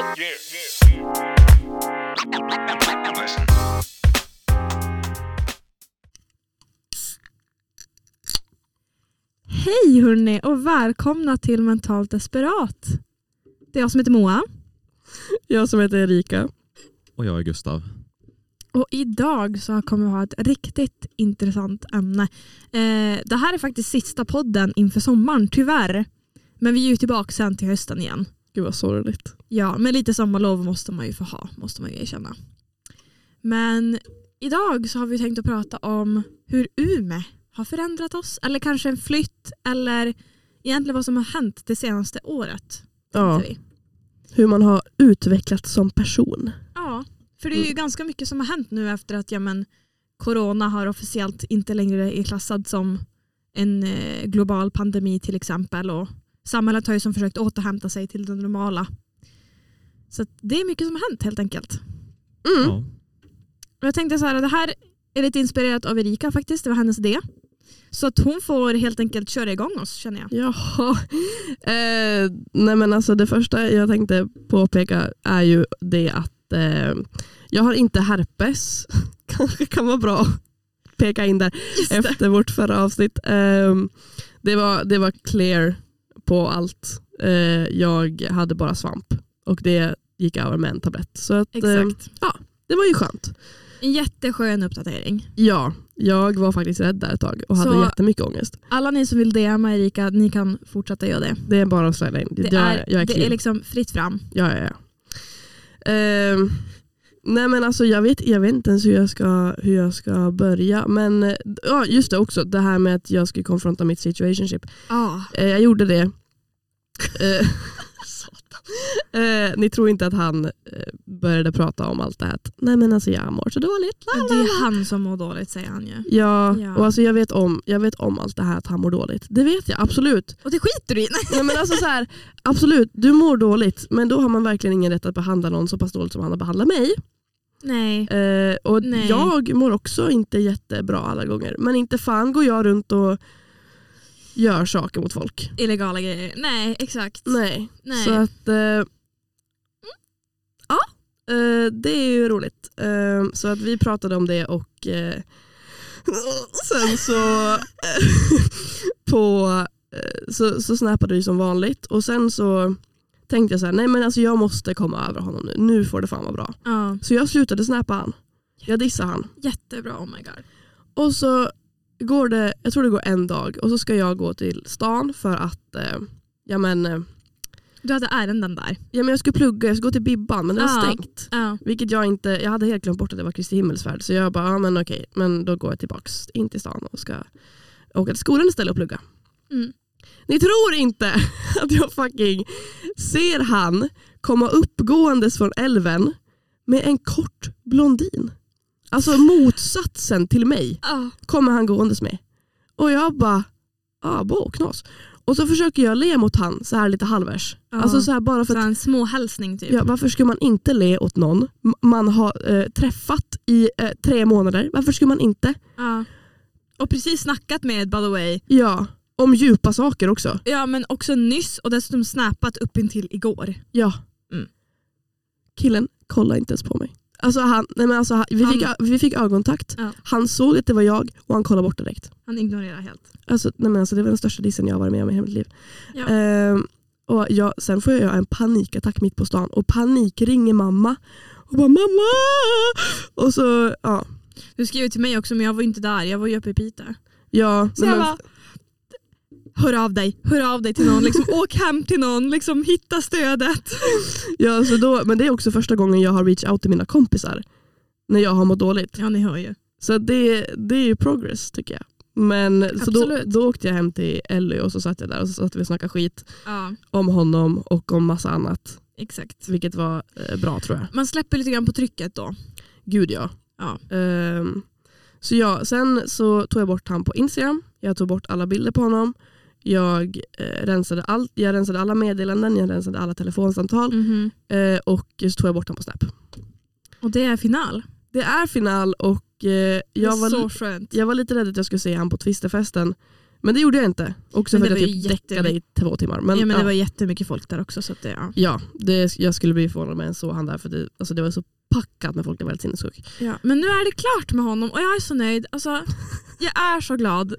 Hej hörni och välkomna till Mentalt Desperat. Det är jag som heter Moa Jag som heter Erika. Och jag är Gustav. och idag så kommer vi ha ett riktigt intressant ämne. Eh, det här är faktiskt sista podden inför sommaren, tyvärr. Men vi är ju tillbaka sen till hösten igen. Gud vad sorgligt. Ja, men lite sommarlov måste man ju få ha, måste man ju erkänna. Men idag så har vi tänkt att prata om hur Ume har förändrat oss. Eller kanske en flytt, eller egentligen vad som har hänt det senaste året. Ja, vi. hur man har utvecklats som person. Ja, för det är ju ganska mycket som har hänt nu efter att ja, men, corona har officiellt inte längre är klassad som en eh, global pandemi till exempel. Och samhället har ju som försökt återhämta sig till det normala. Så att det är mycket som har hänt helt enkelt. Mm. Ja. Jag tänkte så här, det här är lite inspirerat av Erika faktiskt, det var hennes idé. Så att hon får helt enkelt köra igång oss känner jag. Jaha. Eh, nej men alltså det första jag tänkte påpeka är ju det att eh, jag har inte herpes. Kanske kan vara bra att peka in där Just det. efter vårt förra avsnitt. Eh, det, var, det var clear på allt. Eh, jag hade bara svamp och det gick över med en tablett. Så att, eh, Exakt. det var ju skönt. En jätteskön uppdatering. Ja, jag var faktiskt rädd där ett tag och hade Så- jättemycket ångest. Alla ni som vill DMa Erika, ni kan fortsätta göra det. Det är bara att slida in. Det, jag, är, jag är det är liksom fritt fram. Ja, ja, ja. Ehm, nej men alltså jag vet, jag vet inte ens hur jag ska, hur jag ska börja. Men eh, ja, just det också, det här med att jag skulle konfronta mitt situationship. Ja. Eh, jag gjorde det. Eh, ni tror inte att han eh, började prata om allt det här. Nej men alltså jag mår så dåligt. La, Det la, la." är han som mår dåligt säger han ju. Ja, Ja. och alltså jag vet, om, jag vet om allt det här att han mår dåligt. Det vet jag absolut. Och det skiter du i. Nej, men alltså så här, absolut, du mår dåligt men då har man verkligen ingen rätt att behandla någon så pass dåligt som han har behandlat mig. Nej. Eh, och Nej. jag mår också inte jättebra alla gånger. Men inte fan går jag runt och gör saker mot folk. Illegala grejer. Nej, exakt. Nej. Nej. Så att, eh, ja, eh, det är ju roligt. Eh, så att vi pratade om det och eh, sen så på eh, så, så snappade vi som vanligt och sen så tänkte jag så här, nej men alltså jag måste komma över honom nu. Nu får det fan vara bra. Ja, Så jag slutade snappa han. Jag dissade han. jättebra. Oh my god. Och så går det, jag tror det går en dag och så ska jag gå till stan för att eh, ja, men, eh, Du hade ärenden där. ja, men jag skulle plugga, jag skulle gå till Bibban men det var Ja. stängt. Ja. Vilket jag inte, jag hade helt glömt bort att det var Kristi himmelsfärd så jag bara, ja, men okej, men då går jag tillbaks in till stan och ska åka till skolan istället och plugga. Mm. Ni tror inte att jag fucking ser han komma uppgåendes från älven med en kort blondin. Alltså motsatsen till mig Ja. kommer han gåendes med. Och jag bara, ah, bo, knas. Och så försöker jag le mot han så här lite halvvärs. Ja. Alltså så här bara för Så att, en små hälsning typ. ja, varför ska man inte le åt någon man har eh, träffat i eh, tre månader? Varför ska man inte? Ja. Och precis snackat med by the way. Ja, om djupa saker också. Ja men också nyss och dessutom snappat upp intill igår. Ja. Mm. Killen kolla inte ens på mig. Alltså han, nej men alltså, han, vi, Han- fick, vi fick ögonkontakt, Ja. han såg att det var jag och han kollade bort direkt. Han ignorerar helt. Alltså, nej men alltså, det var den största dissen jag varit med om i hela mitt liv. Ja. Ehm, och jag, sen får jag en panikattack mitt på stan och panik ringer mamma. Och bara mamma! Och så, ja. Du skrev till mig också men jag var inte där, jag var ju uppe i Piteå. ja Så nej, jag men, bara, hör av dig, hör av dig till någon, liksom, åk hem till någon, liksom, hitta stödet. ja, så då, men det är också första gången jag har reach out till mina kompisar. När jag har mått dåligt. Ja ni hör ju. Så det, det är ju progress tycker jag. Men så då, då åkte jag hem till Ellie och så satt jag där och så satt vi och snackade skit Ja om honom och om massa annat. exakt. Vilket var eh, bra tror jag. Man släpper lite grann på trycket då. Gud ja. Ja. Ehm, så ja, sen så tog jag bort han på Instagram. Jag tog bort alla bilder på honom. Jag, eh, rensade, all, jag rensade alla meddelanden, jag rensade alla telefonsamtal Mhm. eh, och så tog jag bort honom på Snap. Och det är final. Det är final och eh, jag, var, jag var lite rädd att jag skulle se han på Twisterfesten Men det gjorde jag inte. Också för att jag typ däckade i två timmar. Men, ja, men ja, det var jättemycket folk där också. Så det, ja. ja det, jag skulle bli förvånad om jag såg han där för det, alltså det var så packat med folk, det var helt sinnessjukt. Ja, men nu är det klart med honom och jag är så nöjd. Alltså, jag är så glad.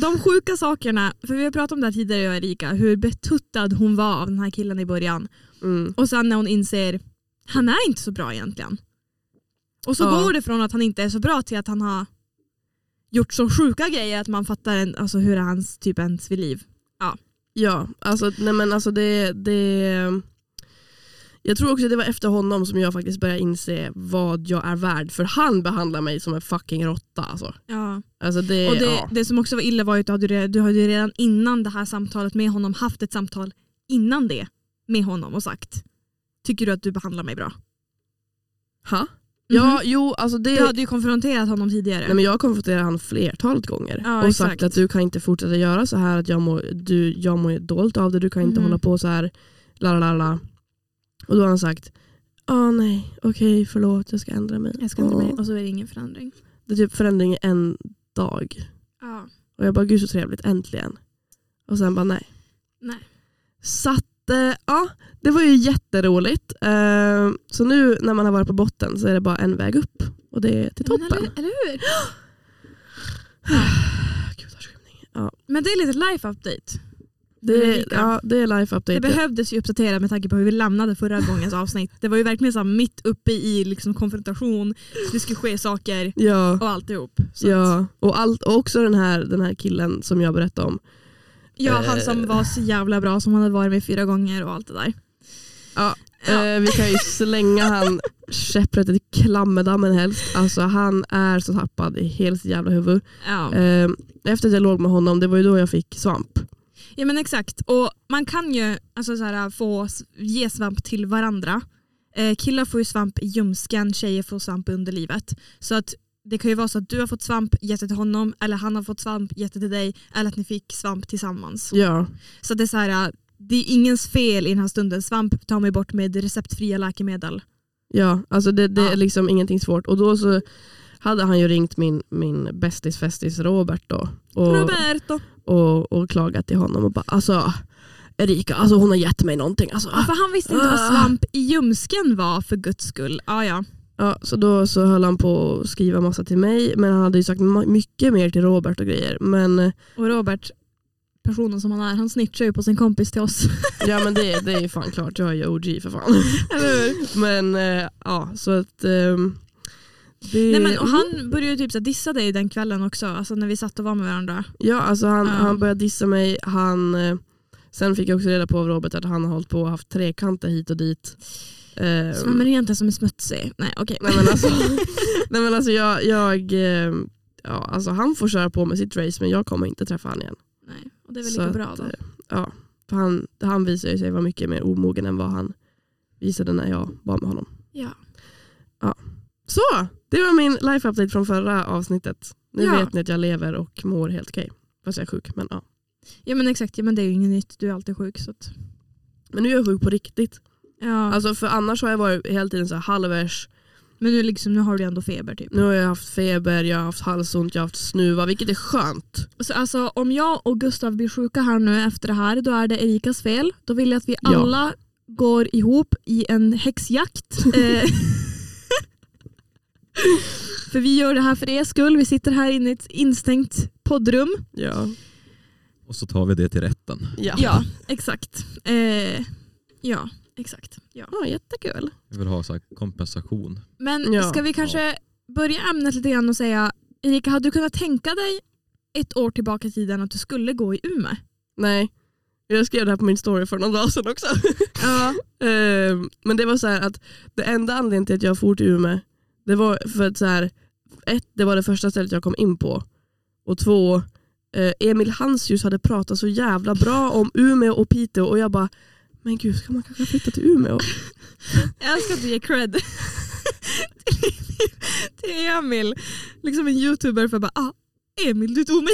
De sjuka sakerna, för vi har pratat om det här tidigare jag och Erika, hur betuttad hon var av den här killen i början. Mm. Och sen när hon inser, han är inte så bra egentligen. Och så Ja. går det från att han inte är så bra till att han har gjort så sjuka grejer att man fattar en, alltså, hur är hans typ ens vid liv. Ja, alltså, nej men alltså det, det... Jag tror också det var efter honom som jag faktiskt började inse vad jag är värd. För han behandlar mig som en fucking råtta. Alltså. Ja. Alltså det, Och det, ja. det som också var illa var att du hade, re- du hade redan innan det här samtalet med honom haft ett samtal innan det med honom och sagt Tycker du att du behandlar mig bra? Ha? Ja, jo, alltså det... Du hade ju konfronterat honom tidigare. Nej, men jag har konfronterat honom flertalet gånger Ja, och sagt exakt. att du kan inte fortsätta göra så här, att jag mår, du, jag mår dåligt av det, du kan inte Mhm. hålla på så här. La, la, la, la. Och då har han sagt, ah nej, okej förlåt jag ska ändra mig. jag ska ändra mig och så är det ingen förändring. Det är typ förändring en dag. Ja. Och jag bara, gud så trevligt, äntligen. Och sen bara nej. Nej. Så att, eh, ja, det var ju jätteroligt. Eh, så nu när man har varit på botten så är det bara en väg upp. Och det är till Men toppen. eller, eller hur? Gud, vad skymning. Ja, Men det är lite life update. Det, ja, det är life update. Det behövdes ju uppdatera med tanke på hur vi lämnade förra gångens avsnitt. Det var ju verkligen så mitt uppe i liksom konfrontation, det skulle ske saker Ja, och alltihop. Så ja. Och, allt, och också den här, den här killen som jag berättade om. ja, han Eh. som var så jävla bra som han hade varit med fyra gånger och allt det där. Ja, Ja. Eh, vi kan ju slänga han käpprättet i klammerdammen helst. Alltså han är så tappad i helt sitt jävla huvud. Ja. Eh, efter att jag låg med honom, det var ju då jag fick svamp. Ja men exakt. Och man kan ju alltså, så här, få ge svamp till varandra. Eh, killar får ju svamp i ljumsken, tjejer får svamp i underlivet. Så att det kan ju vara så att du har fått svamp, gett det till honom, eller han har fått svamp, gett det till dig, eller att ni fick svamp tillsammans. Ja, Så det är så här, det är ingens fel i den här stunden. Svamp tar man bort med receptfria läkemedel. ja alltså det, det Ja. är liksom ingenting svårt. Och då så hade han ju ringt min, min bästis festis Robert då. Och, Roberto. och, och klagat till honom och bara alltså Erika, alltså hon har gett mig någonting. Alltså, Ja, för han visste inte vad Ah. svamp i ljumsken var för guds skull. Ah, ja. Ja, så då så höll han på att skriva massa till mig men han hade ju sagt mycket mer till Robert och grejer. Men, Och Robert, personen som han är, han snitchar ju på sin kompis till oss. ja, men det, det är ju fan klart, jag är ju OG för fan. Eller hur? Men eh, ja, så att... ehm, det, Nej, men, och han började typ så dissa dig den kvällen också, alltså när vi satt och var med varandra. Ja, alltså han, Ja. han började dissa mig. Han, eh, sen fick jag också reda på av Robert att han har hållit på och haft trekanter hit och dit. Ehm, Så men inte som är smutsig. Nej okej. nej, men alltså, nej men alltså jag, jag ehm, ja, alltså han får köra på med sitt race men jag kommer inte träffa han igen. Nej, och det är väl Så lika att, bra då. eh, Ja, för han, han visade ju sig vara mycket mer omogen än vad han visade när jag var med honom. Ja. Så, det var min life update från förra avsnittet. Nu Ja. vet ni att jag lever och mår helt okej. Fast jag är sjuk. Men, ja. ja men exakt, ja, men det är ju inget nytt. Du är alltid sjuk. Så att, men nu är jag sjuk på riktigt. ja. Alltså för annars har jag varit hela tiden så här halvers. men nu, liksom, nu har du ändå feber typ. Nu har jag haft feber, jag har haft halsont, jag har haft snuva, vilket är skönt. Så alltså, om jag och Gustav blir sjuka här nu efter det här, då är det Erikas fel. Då vill jag att vi Ja. alla går ihop i en häxjakt. För vi gör det här för er skull. Vi sitter här inne i ett instängt poddrum. Ja, Och så tar vi det till rätten. ja. Ja, exakt. Eh, ja, exakt. Ja. ja jättekul. Vi vill ha så här kompensation. Men Ja. ska vi kanske börja ämnet lite grann och säga, Erika, hade du kunnat tänka dig ett år tillbaka i tiden att du skulle gå i Umeå? Nej, jag skrev det här på min story för någon dag sedan också. Ja. Ehm, men det var så här att det enda anledningen till att jag for till Umeå, det var för att så här, ett, det var det första stället jag kom in på. Och två, eh, Emil Hansius hade pratat så jävla bra om Umeå och Piteå och jag bara, men gud ska man kanske flytta till Umeå? Jag älskar att du ger cred till, till Emil. Liksom en youtuber för bara, ah, Emil du tog mig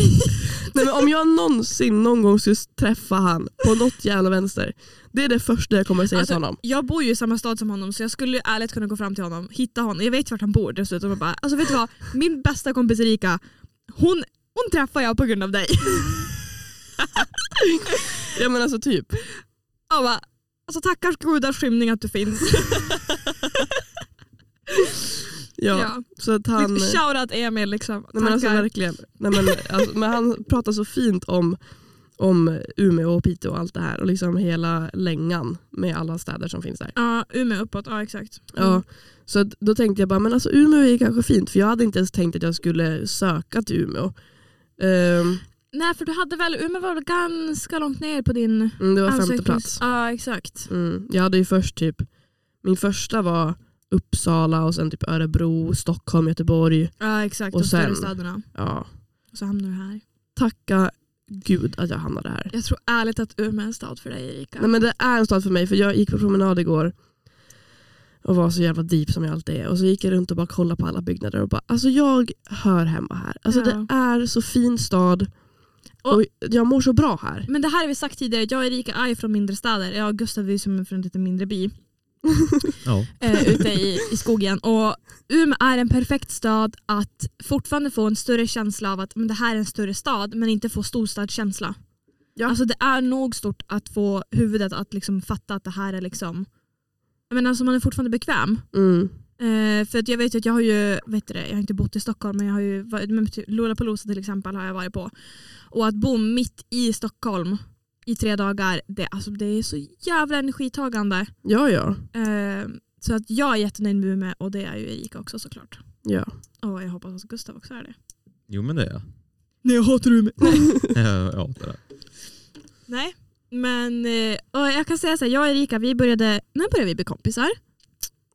Nej, om jag någonsin någon gång skulle träffa han på något jävla vänster, det är det första jag kommer att säga Alltså, till honom. Jag bor ju i samma stad som honom så jag skulle ärligt kunna gå fram till honom, hitta honom. Jag vet vart han bor dessutom och bara, alltså vet du vad? Min bästa kompis Erika, hon hon träffar jag på grund av dig. Ja men alltså typ. Jag bara, alltså tackars gudars skymning att du finns. Ja, Ja. Så att han... Shoutout Emil liksom. Nej, men alltså verkligen. Nej, men, alltså, men han pratar så fint om, om Umeå och Piteå och allt det här och liksom hela längan med alla städer som finns där. Ja, Umeå uppåt, ja exakt. Mm. Ja, så att, då tänkte jag bara, men alltså Umeå är kanske fint för jag hade inte ens tänkt att jag skulle söka till Umeå. Ehm, Nej för du hade väl, Umeå var väl ganska långt ner på din mm, det var femte plats. Ja exakt. Mm, jag hade ju först typ, min första var Uppsala och sen typ Örebro, Stockholm, Göteborg. Ja exakt, Och de större sen- städerna. Ja, Och så hamnar du här. tacka gud att jag hamnade här. Jag tror ärligt att Umeå är en stad för dig Erika. Nej, men det är en stad för mig för jag gick på promenad igår och var så jävla deep som jag alltid är. Och så gick jag runt och bara kollade på alla byggnader och bara alltså jag hör hemma här. Alltså Ja. det är så fin stad och, Och- jag mår så bra här. Men det här har vi sagt tidigare, jag och Erika är från mindre städer. Jag och Gustav är som från en lite mindre by. Ja. eh, ute i, i skogen. Och Umeå är en perfekt stad att fortfarande få en större känsla av att men det här är en större stad men inte få storstadskänsla. Ja. Alltså det är nog stort att få huvudet att liksom fatta att det här är liksom jag menar, alltså man är fortfarande bekväm. Mm. Eh, för att jag vet att jag har ju, vet du det, jag har inte bott i Stockholm men jag har ju varit, typ Lollapalooza till exempel har jag varit på. Och att bo mitt i Stockholm i tre dagar, det, alltså, det är så jävla energitagande. Ja, ja. Eh, så att jag är jättenöjd med Umeå och det är ju Erika också såklart. ja. Och jag hoppas att Gustav också är det. Jo men det är jag. Nej jag hatar Umeå. ja, det är. Nej. Men eh, och jag kan säga så här, jag och Erika vi började, när började vi bli kompisar?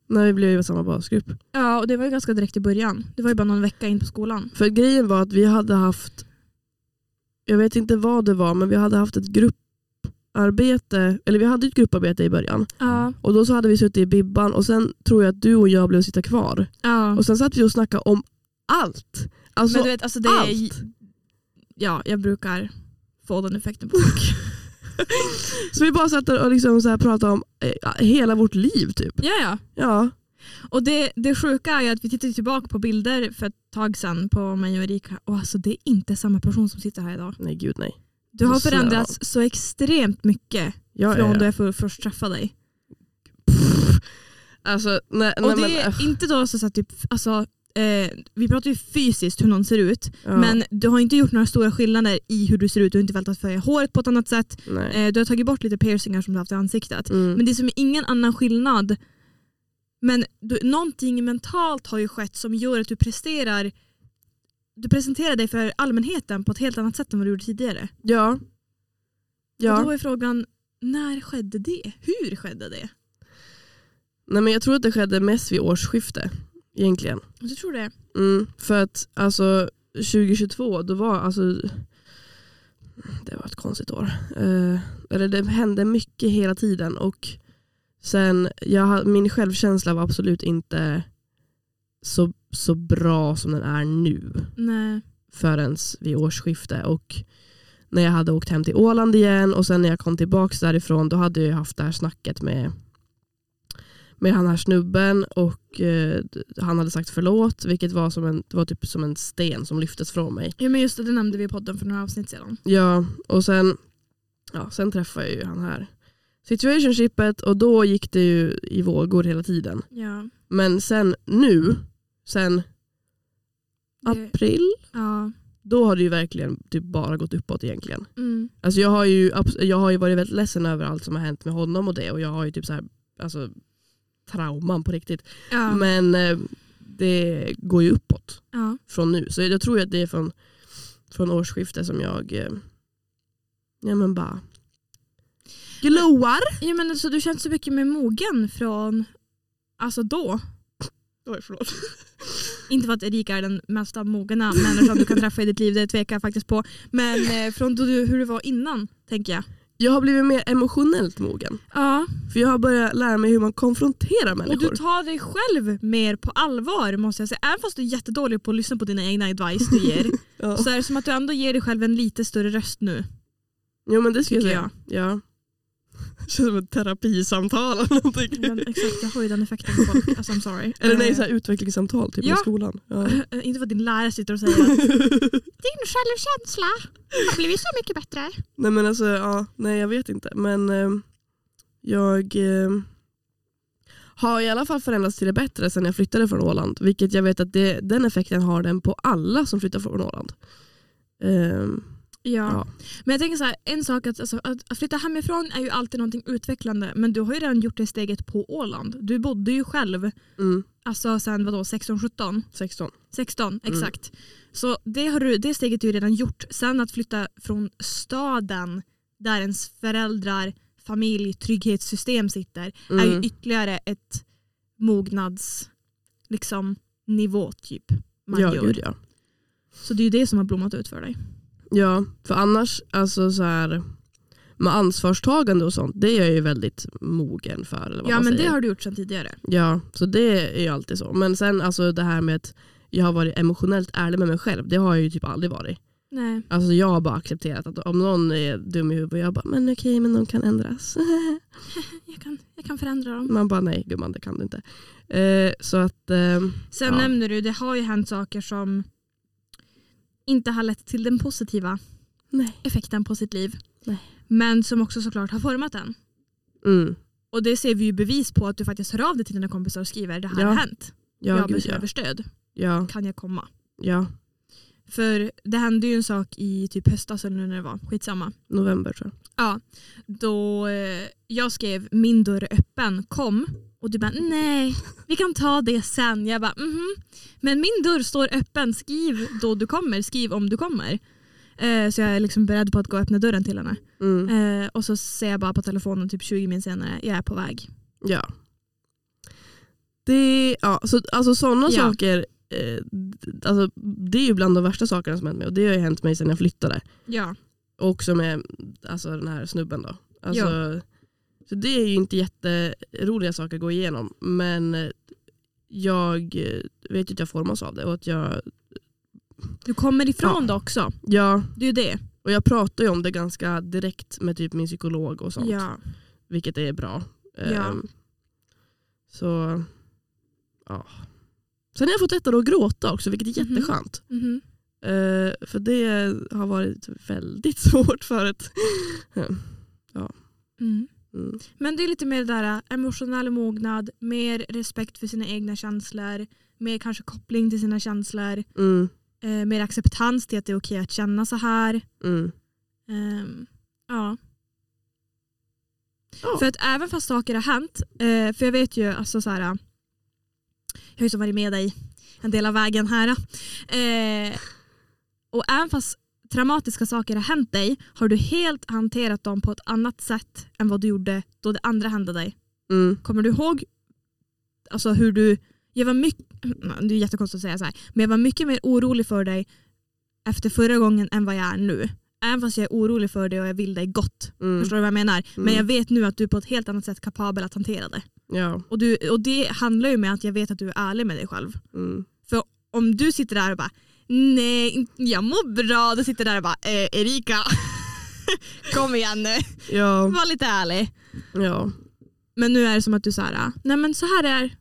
När vi blev i samma basgrupp. Ja och det var ju ganska direkt i början. Det var ju bara någon vecka in på skolan. För grejen var att vi hade haft, jag vet inte vad det var, men vi hade haft ett grupparbete, eller vi hade ett grupparbete i början. Ja. Och då så hade vi suttit i bibban och sen tror jag att du och jag blev sitta kvar. ja. Och sen satt vi och snackade om allt. Alltså Men du vet, alltså det är, allt. Ja, jag brukar få den effekten på folk. Så vi bara satt och liksom så här pratade om eh, hela vårt liv typ. ja, ja. Ja. Och det, det sjuka är att vi tittade tillbaka på bilder för ett tag sedan på mig och Erika och alltså det är inte samma person som sitter här idag. Nej gud nej. Du har förändrats så extremt mycket Ja, från ja, då ja. jag för- först träffade dig. Alltså, nej, Och nej, det men, är äh, inte då så, att typ, alltså, eh, vi pratar ju fysiskt hur någon ser ut ja, men du har inte gjort några stora skillnader i hur du ser ut. Du har inte vältat färga håret på ett annat sätt. Eh, du har tagit bort lite piercingar som du haft i ansiktet. Mm. Men det är som ingen annan skillnad. Men du, någonting mentalt har ju skett som gör att du presterar du presenterar dig för allmänheten på ett helt annat sätt än vad du gjorde tidigare. Ja. Och Ja. då är frågan, när skedde det? Hur skedde det? Nej, men jag tror att det skedde mest vid årsskifte. Egentligen. Jag tror det. Mm, för att alltså 2022, då var alltså det var ett konstigt år. Eh, eller det hände mycket hela tiden och sen, jag, min självkänsla var absolut inte så, så bra som den är nu Nej. förrän vid årsskifte. Och när jag hade åkt hem till Åland igen och sen när jag kom tillbaka därifrån då hade jag haft det här snacket med, med han här snubben och eh, han hade sagt förlåt vilket var, som en, det var typ som en sten som lyftes från mig. Ja, men just det, det nämnde vi i podden för några avsnitt sedan. Ja, och sen, ja, sen träffade jag ju han här situationshipet och då gick det ju i vågor hela tiden. Ja. Men sen nu, sen april, ja. då har det ju verkligen typ bara gått uppåt egentligen. Mm. Alltså jag, har ju, jag har ju varit väldigt ledsen över allt som har hänt med honom och det och jag har ju typ så här, alltså, trauman på riktigt. Ja. Men eh, det går ju uppåt ja. från nu. Så jag tror att det är från, från årsskiftet som jag eh, ja, men bara glowar. ja men alltså, du känns så mycket mer mogen från alltså då. Oj, förlåt. Inte för att Erika är den mesta mogna människan du kan träffa i ditt liv, det tvekar jag faktiskt på. Men eh, från du, hur det var innan, tänker jag. Jag har blivit mer emotionellt mogen. Ja, För jag har börjat lära mig hur man konfronterar och människor. du tar dig själv mer på allvar måste jag säga. Även fast du är jättedålig på att lyssna på dina egna advice du ger. ja. så är det som att du ändå ger dig själv en lite större röst nu. Jo men det ska jag säga. Ja. Det känns som ett terapisamtal eller någonting. Men exakt, jag har ju den effekten på folk. Alltså I'm sorry. Eller nej, Eh, så här utvecklingssamtal typ Ja. i skolan. Ja. eh, inte för att din lärare sitter och säger att din självkänsla har blivit så mycket bättre. nej men alltså, ja, nej jag vet inte. Men eh, jag eh, har i alla fall förändrats till det bättre sen jag flyttade från Åland. Vilket jag vet att det, den effekten har den på alla som flyttar från Åland. Ehm, Ja. ja. Men jag tänker så här, en sak att, alltså, att flytta hemifrån är ju alltid någonting utvecklande men du har ju redan gjort det steget på Åland. Du bodde ju själv Mm, alltså sen vadå 16-17? 16. 16, Mm. exakt. Så det, har du, det steget är ju redan gjort. Sen att flytta från staden där ens föräldrar, familj, trygghetssystem sitter är ju Mm. ytterligare ett mognads liksom, nivå typ. Man Ja, gör. gud ja. Så det är ju det som har blommat ut för dig. Ja, för annars, alltså så här, med ansvarstagande och sånt, det är jag ju väldigt mogen för. Eller vad Ja man men säger. det har du gjort sedan tidigare. Ja, så det är ju alltid så. Men sen alltså det här med att jag har varit emotionellt ärlig med mig själv, det har jag ju typ aldrig varit. Nej. Alltså jag har bara accepterat att om någon är dum i huvudet, jag bara men okej men de kan ändras. Jag kan, jag kan förändra dem. Man bara nej gumman det kan du inte. Eh, så att, eh, Sen Ja. nämner du, det har ju hänt saker som inte har lett till den positiva nej. effekten på sitt liv. Nej. Men som också såklart har format den. Mm. Och det ser vi ju bevis på att du faktiskt hör av dig till dina kompisar och skriver det här Ja. har hänt. Ja, jag gud, ja. behöver stöd. ja, Kan jag komma? ja, För det hände ju en sak i typ höstas eller när det var, skitsamma. november tror jag. Ja, då eh, jag skrev min dörr är öppen, kom. Och du bara nej, vi kan ta det sen. Jag bara mhm. Men min dörr står öppen, skriv då du kommer, skriv om du kommer. Eh, så jag är liksom beredd på att gå och öppna dörren till henne. Mm. Eh, och så ser jag bara på telefonen typ 20 min senare, jag är på väg. Ja. Det, ja, så, alltså sådana Ja. saker, eh, alltså, det är ju bland de värsta sakerna som hänt mig och det har ju hänt mig sedan jag flyttade. Ja. Och också med alltså, den här snubben då. Alltså, Så det är ju inte jätteroliga saker att gå igenom men eh, jag eh, vet ju att jag formas av det och att jag, Du kommer ifrån Ja. det också. ja, Det är ju det. och jag pratar ju om det ganska direkt med typ min psykolog och sånt. Ja. Vilket är bra. Ja. Ehm, Så ja. Sen har jag fått lättare att gråta också vilket är Mhm. jätteskönt. Mhm. Eh, för det har varit väldigt svårt förut. Mm. Mm. Men det är lite mer det där äh, emotionell mognad, mer respekt för sina egna känslor, mer kanske koppling till sina känslor, Mm. eh, mer acceptans till att det är okej att känna så här. Mm. Ehm, ja. Ja. För att även fast saker har hänt, eh, för jag vet ju alltså så här, jag har ju så varit med dig en del av vägen här. Och även fast traumatiska saker har hänt dig har du helt hanterat dem på ett annat sätt än vad du gjorde då det andra hände dig. Mm. Kommer du ihåg alltså hur du, jag var mycket, det är jättekonstigt att säga så här, men jag var mycket mer orolig för dig efter förra gången än vad jag är nu. Även fast jag är orolig för dig och jag vill dig gott. Mm. Förstår du vad jag menar? Men Mm. jag vet nu att du är på ett helt annat sätt kapabel att hantera det. Ja. Och, du, och det handlar ju med att jag vet att du är ärlig med dig själv. Mm. Om du sitter där och bara nej, jag mår bra. Du sitter där och bara eh, Erika, kom igen nu, Ja. var lite ärlig. Ja. Men nu är det som att du säger, nej men så här är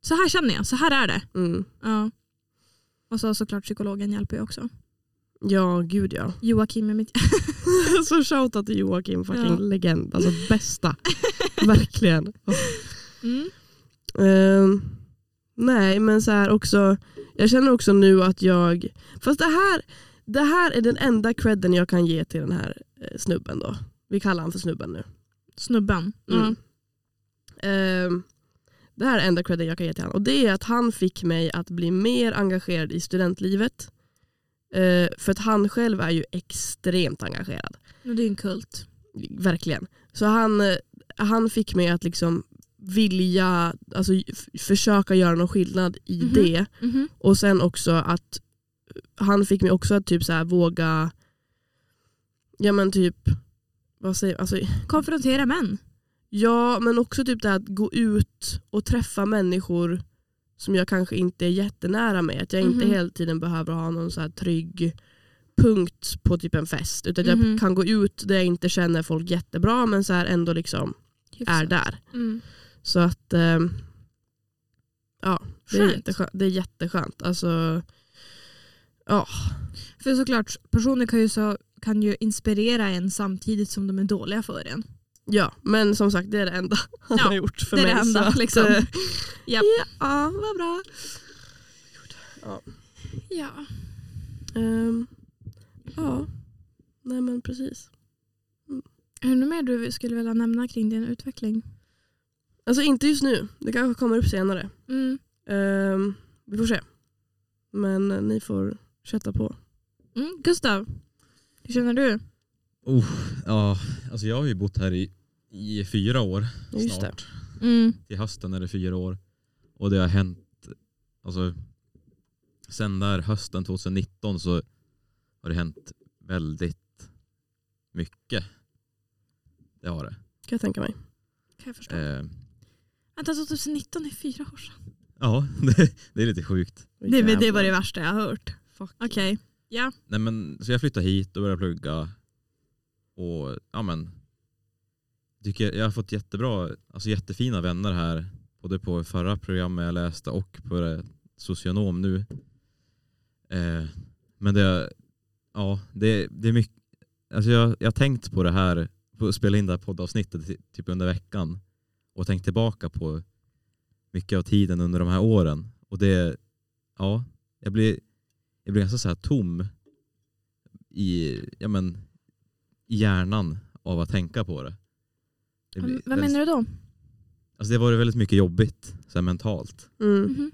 så här känner jag, så här är det. Mm. Ja. Och så såklart psykologen hjälper ju också. ja, gud ja. Joakim är mitt... Så shoutout till Joakim, fucking Ja. legend. Alltså bästa. Verkligen. Mm. Ehm, nej men så här också, jag känner också nu att jag, fast det här, det här är den enda credden jag kan ge till den här eh, snubben då. Vi kallar han för snubben nu. Snubben. Mm. Ehm, det här är enda credden jag kan ge till honom och det är att han fick mig att bli mer engagerad i studentlivet. Eh, för att han själv är ju extremt engagerad. Det är en kult. Verkligen. Så han, eh, han fick mig att liksom vilja alltså, försöka göra någon skillnad i Mhm. det. Mhm. Och sen också att han fick mig också att typ så här våga ja men typ vad säger alltså, Konfrontera män. Ja men också typ det här att gå ut och träffa människor som jag kanske inte är jättenära med. Att jag inte Mhm. hela tiden behöver ha någon så här trygg punkt på typ en fest. Utan Mhm. jag kan gå ut där jag inte känner folk jättebra men så här ändå liksom är där. Mm. Så att ehm, ja, det är, Skönt. jätteskönt. det är jätteskönt. Alltså, ja, För såklart, personer kan ju, så, kan ju inspirera en samtidigt som de är dåliga för en. ja, men som sagt det är det enda han Ja, har gjort för det är mig. det enda, så att, liksom. eh, Japp. Ja, vad bra. Ja. Ehm, ja, nej men precis. Är det något mer du skulle vilja nämna kring din utveckling? Alltså inte just nu, det kanske kommer upp senare. Mm. Ehm, vi får se. Men eh, ni får kötta på. Mm. Gustav, hur känner du? Oh, ja, alltså jag har ju bott här i, i fyra år Just det. snart. Mm. Till hösten är det fyra år. Och det har hänt, alltså sen där hösten 2019 så har det hänt väldigt mycket. Det har det. Kan jag tänka mig. Kan jag förstå. Eh, Vänta, 2019 är fyra år sedan. ja, det, det är lite sjukt. Det, det var det värsta jag har hört. Okej. Ja. Nej, men, så jag flyttade hit och började plugga. Och ja men, tycker jag har fått jättebra, alltså jättefina vänner här. Både på förra programmet jag läste och på det socionom nu. Eh, men det, ja, det, det är mycket, alltså jag, jag har tänkt på det här, på att spela in det här poddavsnittet ty- typ under veckan. Och tänkt tillbaka på mycket av tiden under de här åren. Och det, ja, jag blir, jag blir ganska så här tom i, ja men, i hjärnan av att tänka på det. det blir Vad väldigt- menar du då? Alltså det var väldigt mycket jobbigt så här mentalt. Mm.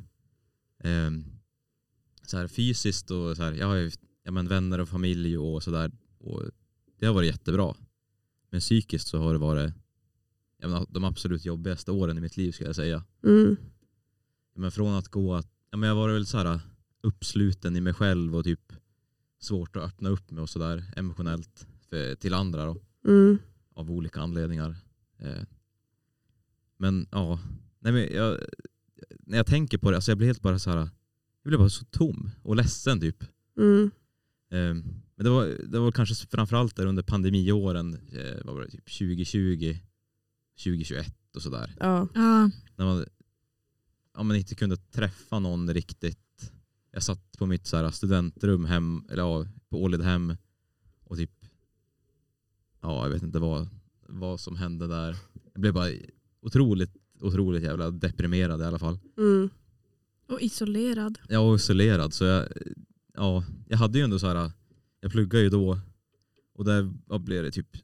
Ehm, så här fysiskt och så här, jag har ju ja, men vänner och familj och sådär. Det har varit jättebra. Men psykiskt så har det varit ja, men, de absolut jobbigaste åren i mitt liv skulle jag säga. Mm. Men från att gå att, ja, men jag var väl så här uppsluten i mig själv och typ svårt att öppna upp mig och sådär emotionellt för, till andra då, Mm. av olika anledningar. Eh, men ja, nej, men jag, när jag tänker på det, alltså jag blir helt bara så här, jag blir bara så tom och ledsen typ. Mm. Eh, men det var, det var kanske framförallt där under pandemiåren, eh, vad var det, typ 2020, 2021 och sådär. Ja. Ja. när man, ja, man inte kunde träffa någon riktigt. Jag satt på mitt så här, studentrum hem, eller ja, på Ålidhem och typ, ja jag vet inte vad, vad som hände där. Jag blev bara otroligt, otroligt jävla deprimerad i alla fall. Mm. Och isolerad. Jag var isolerad så jag, ja, jag hade ju ändå så här, jag pluggade ju då och där blev det typ,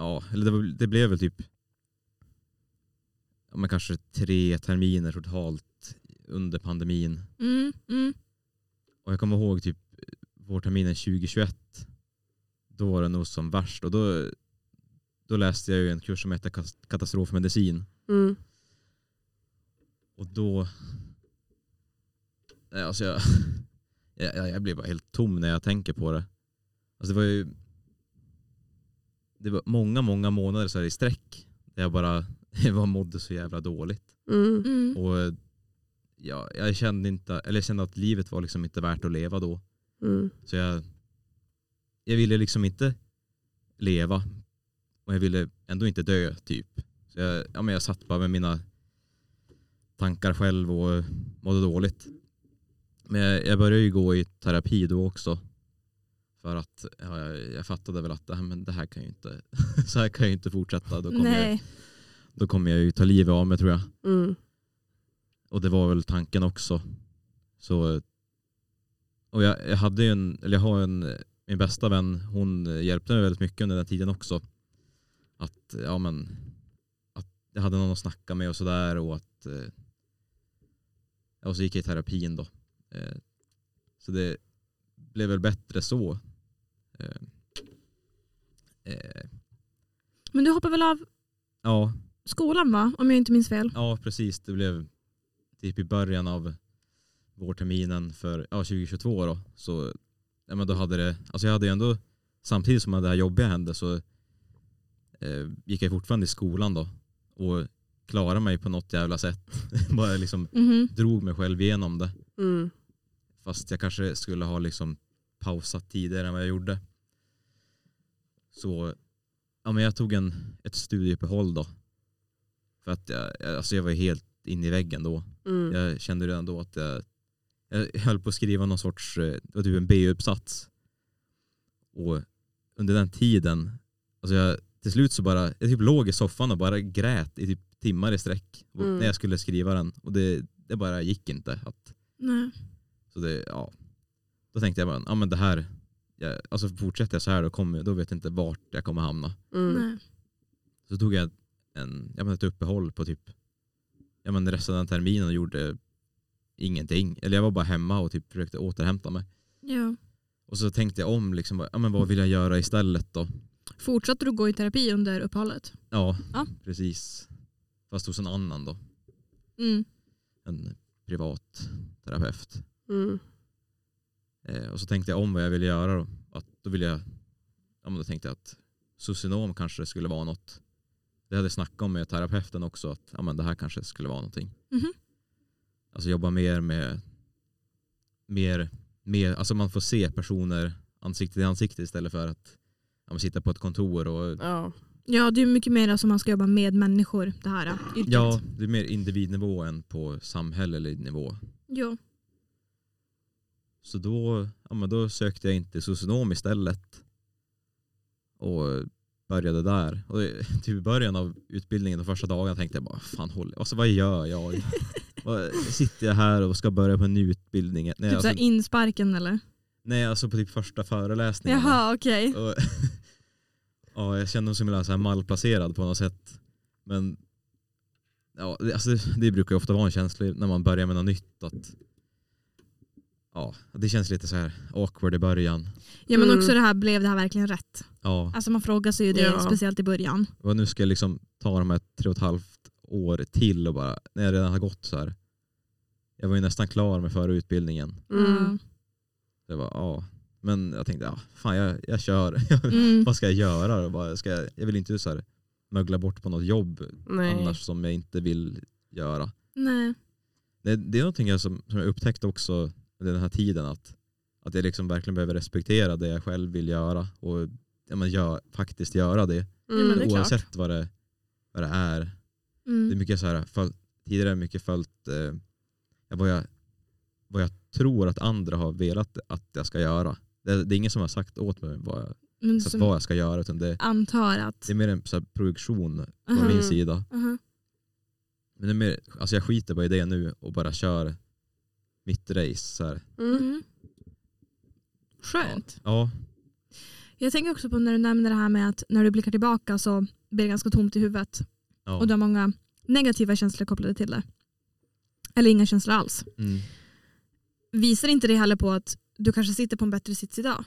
ja, eller det, var, det blev väl typ ja, men kanske tre terminer totalt under pandemin. Mm. Mm. Och jag kommer ihåg typ vårterminen 2021. Då var det nog som värst och då, då läste jag ju en kurs som hette katastrofmedicin. Mm. Och då... Nej, alltså jag, jag, jag blir bara helt tom när jag tänker på det. Alltså det var ju... Det var många, många månader så här i sträck där jag bara jag mådde så jävla dåligt. Mm. Mm. Och ja, jag, kände inte, eller jag kände att livet var liksom inte värt att leva då. Mm. Så jag, jag ville liksom inte leva och jag ville ändå inte dö typ. Så jag, ja, men jag satt bara med mina tankar själv och mådde dåligt. Men jag, jag började ju gå i terapi då också. För att ja, jag, jag fattade väl att det här, men det här kan ju inte, så här kan jag ju inte fortsätta. Då kommer, jag, Nej. då kommer jag ju ta livet av mig tror jag. Mm. Och det var väl tanken också. Så, och jag, jag hade en, eller jag har en, min bästa vän, hon hjälpte mig väldigt mycket under den tiden också. Att, ja men, att jag hade någon att snacka med och sådär och att, eh, och så gick jag i terapin då. Eh, så det blev väl bättre så. Eh, eh, Men du hoppar väl av ja, skolan va? Om jag inte minns fel. Ja, precis. Det blev typ i början av vårterminen för ja, 2022 då. Så ja, men då hade det, alltså jag hade ju ändå, samtidigt som det här jobbiga hände så eh, gick jag fortfarande i skolan då och klarade mig på något jävla sätt. Bara liksom Mhm. drog mig själv igenom det. Mm. Fast jag kanske skulle ha liksom pausat tidigare än vad jag gjorde. Så ja, men jag tog en, ett studieuppehåll då. För att jag, alltså jag var helt inne i väggen då. Mm. Jag kände redan då att jag, jag höll på att skriva någon sorts, eh, det var typ en B-uppsats. Och under den tiden, alltså jag, till slut så bara, jag typ låg i soffan och bara grät i typ timmar i sträck Mm. när jag skulle skriva den. Och det, det bara gick inte. Att, Nej. så det, ja. Då tänkte jag bara, ja men det här, jag, alltså fortsätter jag så här då, kommer, då vet jag inte vart jag kommer hamna. Mm. Så tog jag en, jag men ett uppehåll på typ ja men resten av den terminen och gjorde ingenting. Eller jag var bara hemma och typ försökte återhämta mig. Ja. Och så tänkte jag om, liksom, ja, men vad vill jag göra istället då? Fortsatte du gå i terapi under uppehållet? Ja, Ja. precis. Fast hos en annan då. Mm. En privat terapeut. Mm. Eh, och så tänkte jag om vad jag ville göra då. Att då ville jag, ja men då tänkte jag att socionom kanske skulle vara något. Det hade jag snackat om med terapeuten också att ja men det här kanske skulle vara någonting. Mhm. Alltså jobba mer med, mer, mer, alltså man får se personer ansikte till ansikte istället för att ja, sitta på ett kontor och Ja. Ja, det är mycket mer som man ska jobba med människor det här yrket. ja, det är mer individnivå än på samhällelig nivå. ja. Så då, ja, men då sökte jag in till socionom istället. Och började där. Och typ i början av utbildningen, de första dagarna tänkte jag bara, fan håll, alltså, vad gör jag? Sitter jag här och ska börja på en ny utbildning? Nej, Typ alltså, såhär insparken eller? nej alltså på typ första föreläsningen. Jaha, okej. Och, ja, jag kände mig som en så här malplacerad på något sätt. Men ja, det, alltså, det brukar ju ofta vara en känsla när man börjar med något nytt. Att, ja, det känns lite så här awkward i början. Ja men Mm. också det här, blev det här verkligen rätt? Ja, Alltså man frågar sig ju det, Ja. speciellt i början. och nu ska jag liksom ta de här tre och ett halvt år till och bara, när jag redan har gått så här. Jag var ju nästan klar med förra utbildningen. Mm. Det var, ja. Men jag tänkte, ja, fan jag, jag kör. Mm. Vad ska jag göra? då? Bara, ska jag, jag vill inte så här, mögla bort på något jobb Nej. annars som jag inte vill göra. Nej. Det, det är någonting jag som, som jag upptäckt också under den här tiden att, att jag liksom verkligen behöver respektera det jag själv vill göra och ja, men gör, faktiskt göra det. Men det klart. Oavsett vad det, vad det är. Det är Mm. mycket så här, föl, tidigare mycket följt eh, vad, jag, vad jag tror att andra har velat att jag ska göra. Det, det är ingen som har sagt åt mig vad jag, Men som vad jag ska göra utan det, antar att... det är mer en så här projektion från Aha. min sida. Aha. Men det är mer, alltså jag skiter bara i det nu och bara kör mitt race. Så här. Mm. Skönt. Ja, Jag tänker också på när du nämner det här med att när du blickar tillbaka så blir det ganska tomt i huvudet. ja. Och du har många negativa känslor kopplade till det. Eller inga känslor alls. Mm. Visar inte det heller på att du kanske sitter på en bättre sits idag?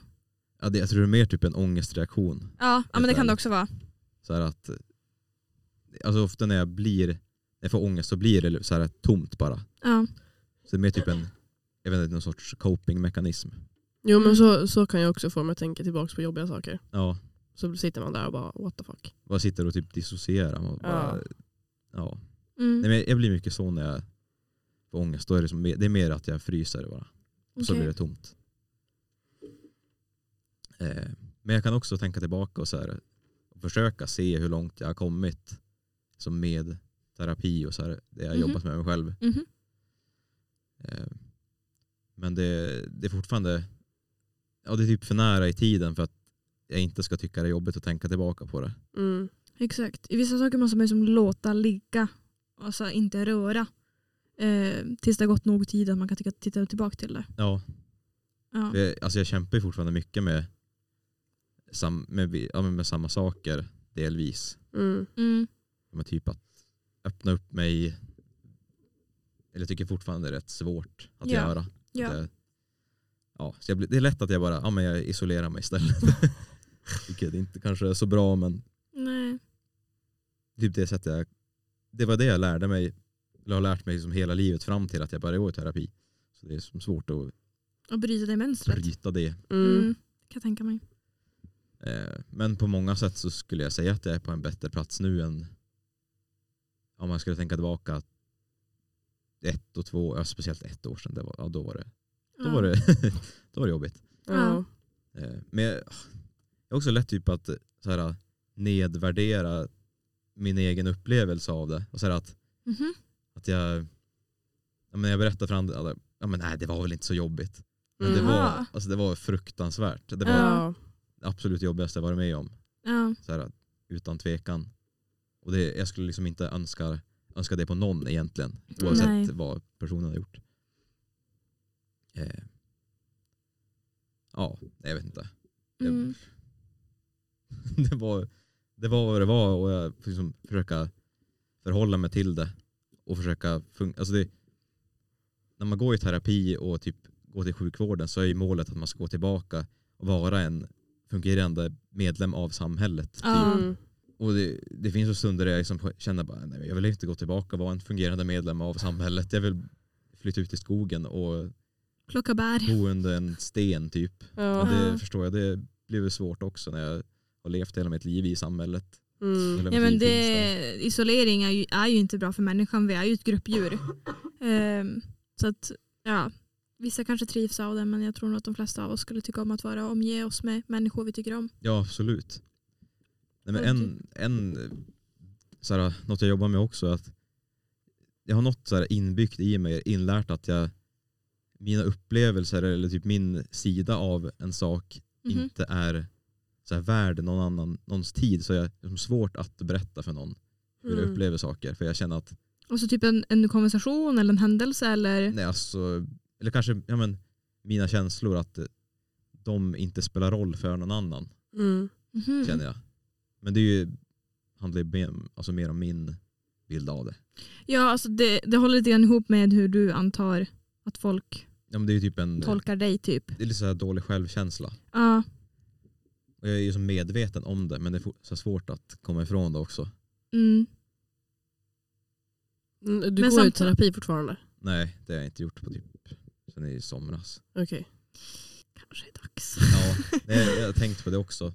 Ja, det, jag tror det är mer typ en ångestreaktion. Ja, ja men det kan det också vara. Så här att, alltså ofta när jag blir, när jag får ångest så blir det så här tomt bara. Ja. Så det är mer typ en, jag vet inte, någon sorts copingmekanism. Jo men Mm. så, så kan jag också få mig att tänka tillbaka på jobbiga saker. Ja, Så sitter man där och bara what the fuck. bara sitter och typ dissocierar. Och bara, Ja. ja. Mm. Nej, men jag blir mycket så när jag får ångest. Då är det, som, det är mer att jag fryser bara. Och så Okej. blir det tomt. Eh, men jag kan också tänka tillbaka och, så här, och försöka se hur långt jag har kommit som med terapi och så här, det jag har Mhm. jobbat med mig själv. Mhm. Eh, men det, det är fortfarande ja, det är typ för nära i tiden för att jag inte ska tycka det är jobbigt att tänka tillbaka på det. Mm. Exakt. I vissa saker måste man ju som låta ligga. Alltså inte röra. Eh, tills det har gått nog tid att man kan tycka, titta tillbaka till det. Ja, Ja. jag, alltså jag kämpar ju fortfarande mycket med, sam, med, ja, med samma saker delvis. Mm. Mm. Men typ att öppna upp mig. Eller tycker fortfarande det är rätt svårt att Ja. göra. Att Ja. jag, ja, så jag, blir- det är lätt att jag bara ja, men jag isolerar mig istället. Vilket inte kanske är så bra men Nej. typ det sättet jag, det var det jag lärde mig, eller har lärt mig som hela livet fram till att jag började gå i terapi. Så det är som svårt att Och bryta det mönstret. bryta det. Mm. Mm. Kan jag tänka mig. Eh, Men på många sätt så skulle jag säga att jag är på en bättre plats nu än om man skulle tänka tillbaka ett och två, ja, speciellt ett år sedan, det var, ja, då, var det, då, Ja. var det, då var det jobbigt. Ja. Eh, Men jag är också lätt typ att så här, nedvärdera min egen upplevelse av det. Och så här att, Mhm. att jag, ja, men jag berättar för andra, ja, men nej det var väl inte så jobbigt. Men det, Mm. var, Jaha. alltså, det var fruktansvärt. Det var Ja. det absolut jobbigaste jag varit med om. Ja. Så här, utan tvekan. Och det, jag skulle liksom inte önska, önska det på någon egentligen. Oavsett Nej. vad personen har gjort. Eh. Ja, jag vet inte. Mm. det, var, det var vad det var och jag får liksom försöka förhålla mig till det. Och försöka fun- alltså det, När man går i terapi och typ går till sjukvården så är ju målet att man ska gå tillbaka och vara en fungerande medlem av samhället. Ja. Typ. Och det, det finns ju stunder där jag liksom känner bara, nej, jag vill inte gå tillbaka och vara en fungerande medlem av samhället. Jag vill flytta ut i skogen och Plocka bär. bo under en sten typ. Ja. Det förstår jag, det blir väl svårt också när jag har levt hela mitt liv i samhället. Mm. Ja, men det, isolering är ju, är ju inte bra för människan. Vi är ju ett gruppdjur. Ehm, så att, ja, vissa kanske trivs av det men jag tror nog att de flesta av oss skulle tycka om att vara omge oss med människor vi tycker om. Ja absolut. Nej, men Ja, en, en, såhär, något jag jobbar med också är att jag har något såhär inbyggt i mig, inlärt att jag mina upplevelser eller typ min sida av en sak Mhm. inte är så här, värd någon annan, någons tid så jag det är svårt att berätta för någon hur jag Mm. upplever saker. För jag känner att, Och så typ en, en konversation eller en händelse eller nej alltså, eller kanske ja, men, mina känslor att eh, de inte spelar roll för någon annan. Mm. Mhm. känner jag. Men det är ju, handlar ju mer, alltså mer om min bild av det. Ja, alltså det, det håller lite grann ihop med hur du antar att folk Ja, men det är ju typ en tolkar dig. typ. det är lite så här dålig självkänsla. Ja, Och jag är ju så medveten om det men det är så svårt att komma ifrån det också. mm. Mm, Du Men går ju i samt- terapi fortfarande? Nej det har jag inte gjort på typ sen i somras. Okej. kanske är dags. Ja, jag har tänkt på det också.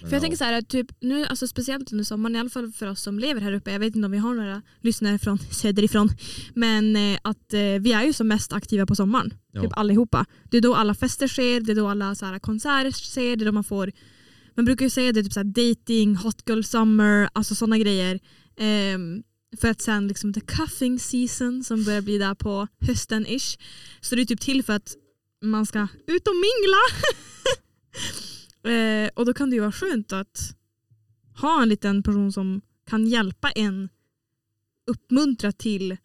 För jag ja. tänker så här, typ nu, alltså speciellt under sommaren, i alla fall för oss som lever här uppe, jag vet inte om vi har några lyssnare från söderifrån, men eh, att eh, vi är ju som mest aktiva på sommaren. Ja. Typ allihopa. Det är då alla fester sker, det är då alla så här, konserter sker, det är då man får, man brukar ju säga det typ så här, dating, hot girl summer, alltså sådana grejer. Ehm, för att sen liksom the cuffing season som börjar bli där på hösten ish. Så det är typ till för att man ska ut och mingla. Eh, och då kan det ju vara skönt att ha en liten person som kan hjälpa en uppmuntra till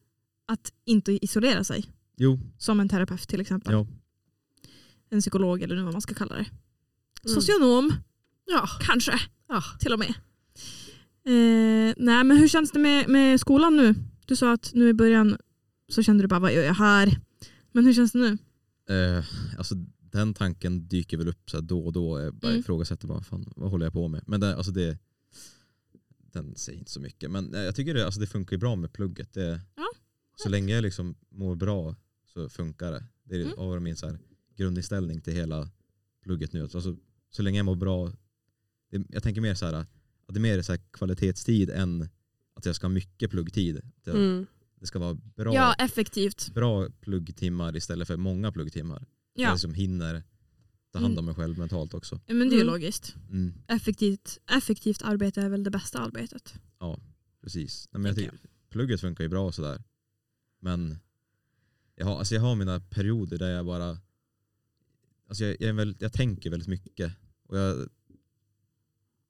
att inte isolera sig. Jo, Som en terapeut till exempel. ja. En psykolog eller nu vad man ska kalla det. Mm. Socionom Ja. kanske Ja. till och med. Eh, nej men hur känns det med, med skolan nu? Du sa att nu i början så kände du bara vad gör jag här? Men hur känns det nu? Eh, alltså, den tanken dyker väl upp så då och då. Jag bara Mm. ifrågasätter vad, fan, vad håller jag på med. Men det, alltså det, den säger inte så mycket. Men jag tycker det, alltså det funkar ju bra med plugget. Det, Ja. Så länge jag liksom mår bra så funkar det. Det är Mm. av min så här grundinställning till hela plugget nu. Alltså, så länge jag mår bra. Det, jag tänker mer så här att det är mer så kvalitetstid än att jag ska ha mycket pluggtid. Jag, Mm. Det ska vara bra, Ja effektivt. bra pluggtimmar istället för många pluggtimmar. Så jag Ja, liksom hinner ta hand om mig själv mentalt också. men det är ju Mm. logiskt. Mm, Effektivt, effektivt arbete är väl det bästa arbetet. precis. Nej, men jag Tänker tycker, plugget funkar ju bra sådär. Men jag har, alltså jag har mina perioder där jag bara... Alltså jag, jag, är väl, jag tänker väldigt mycket. Och jag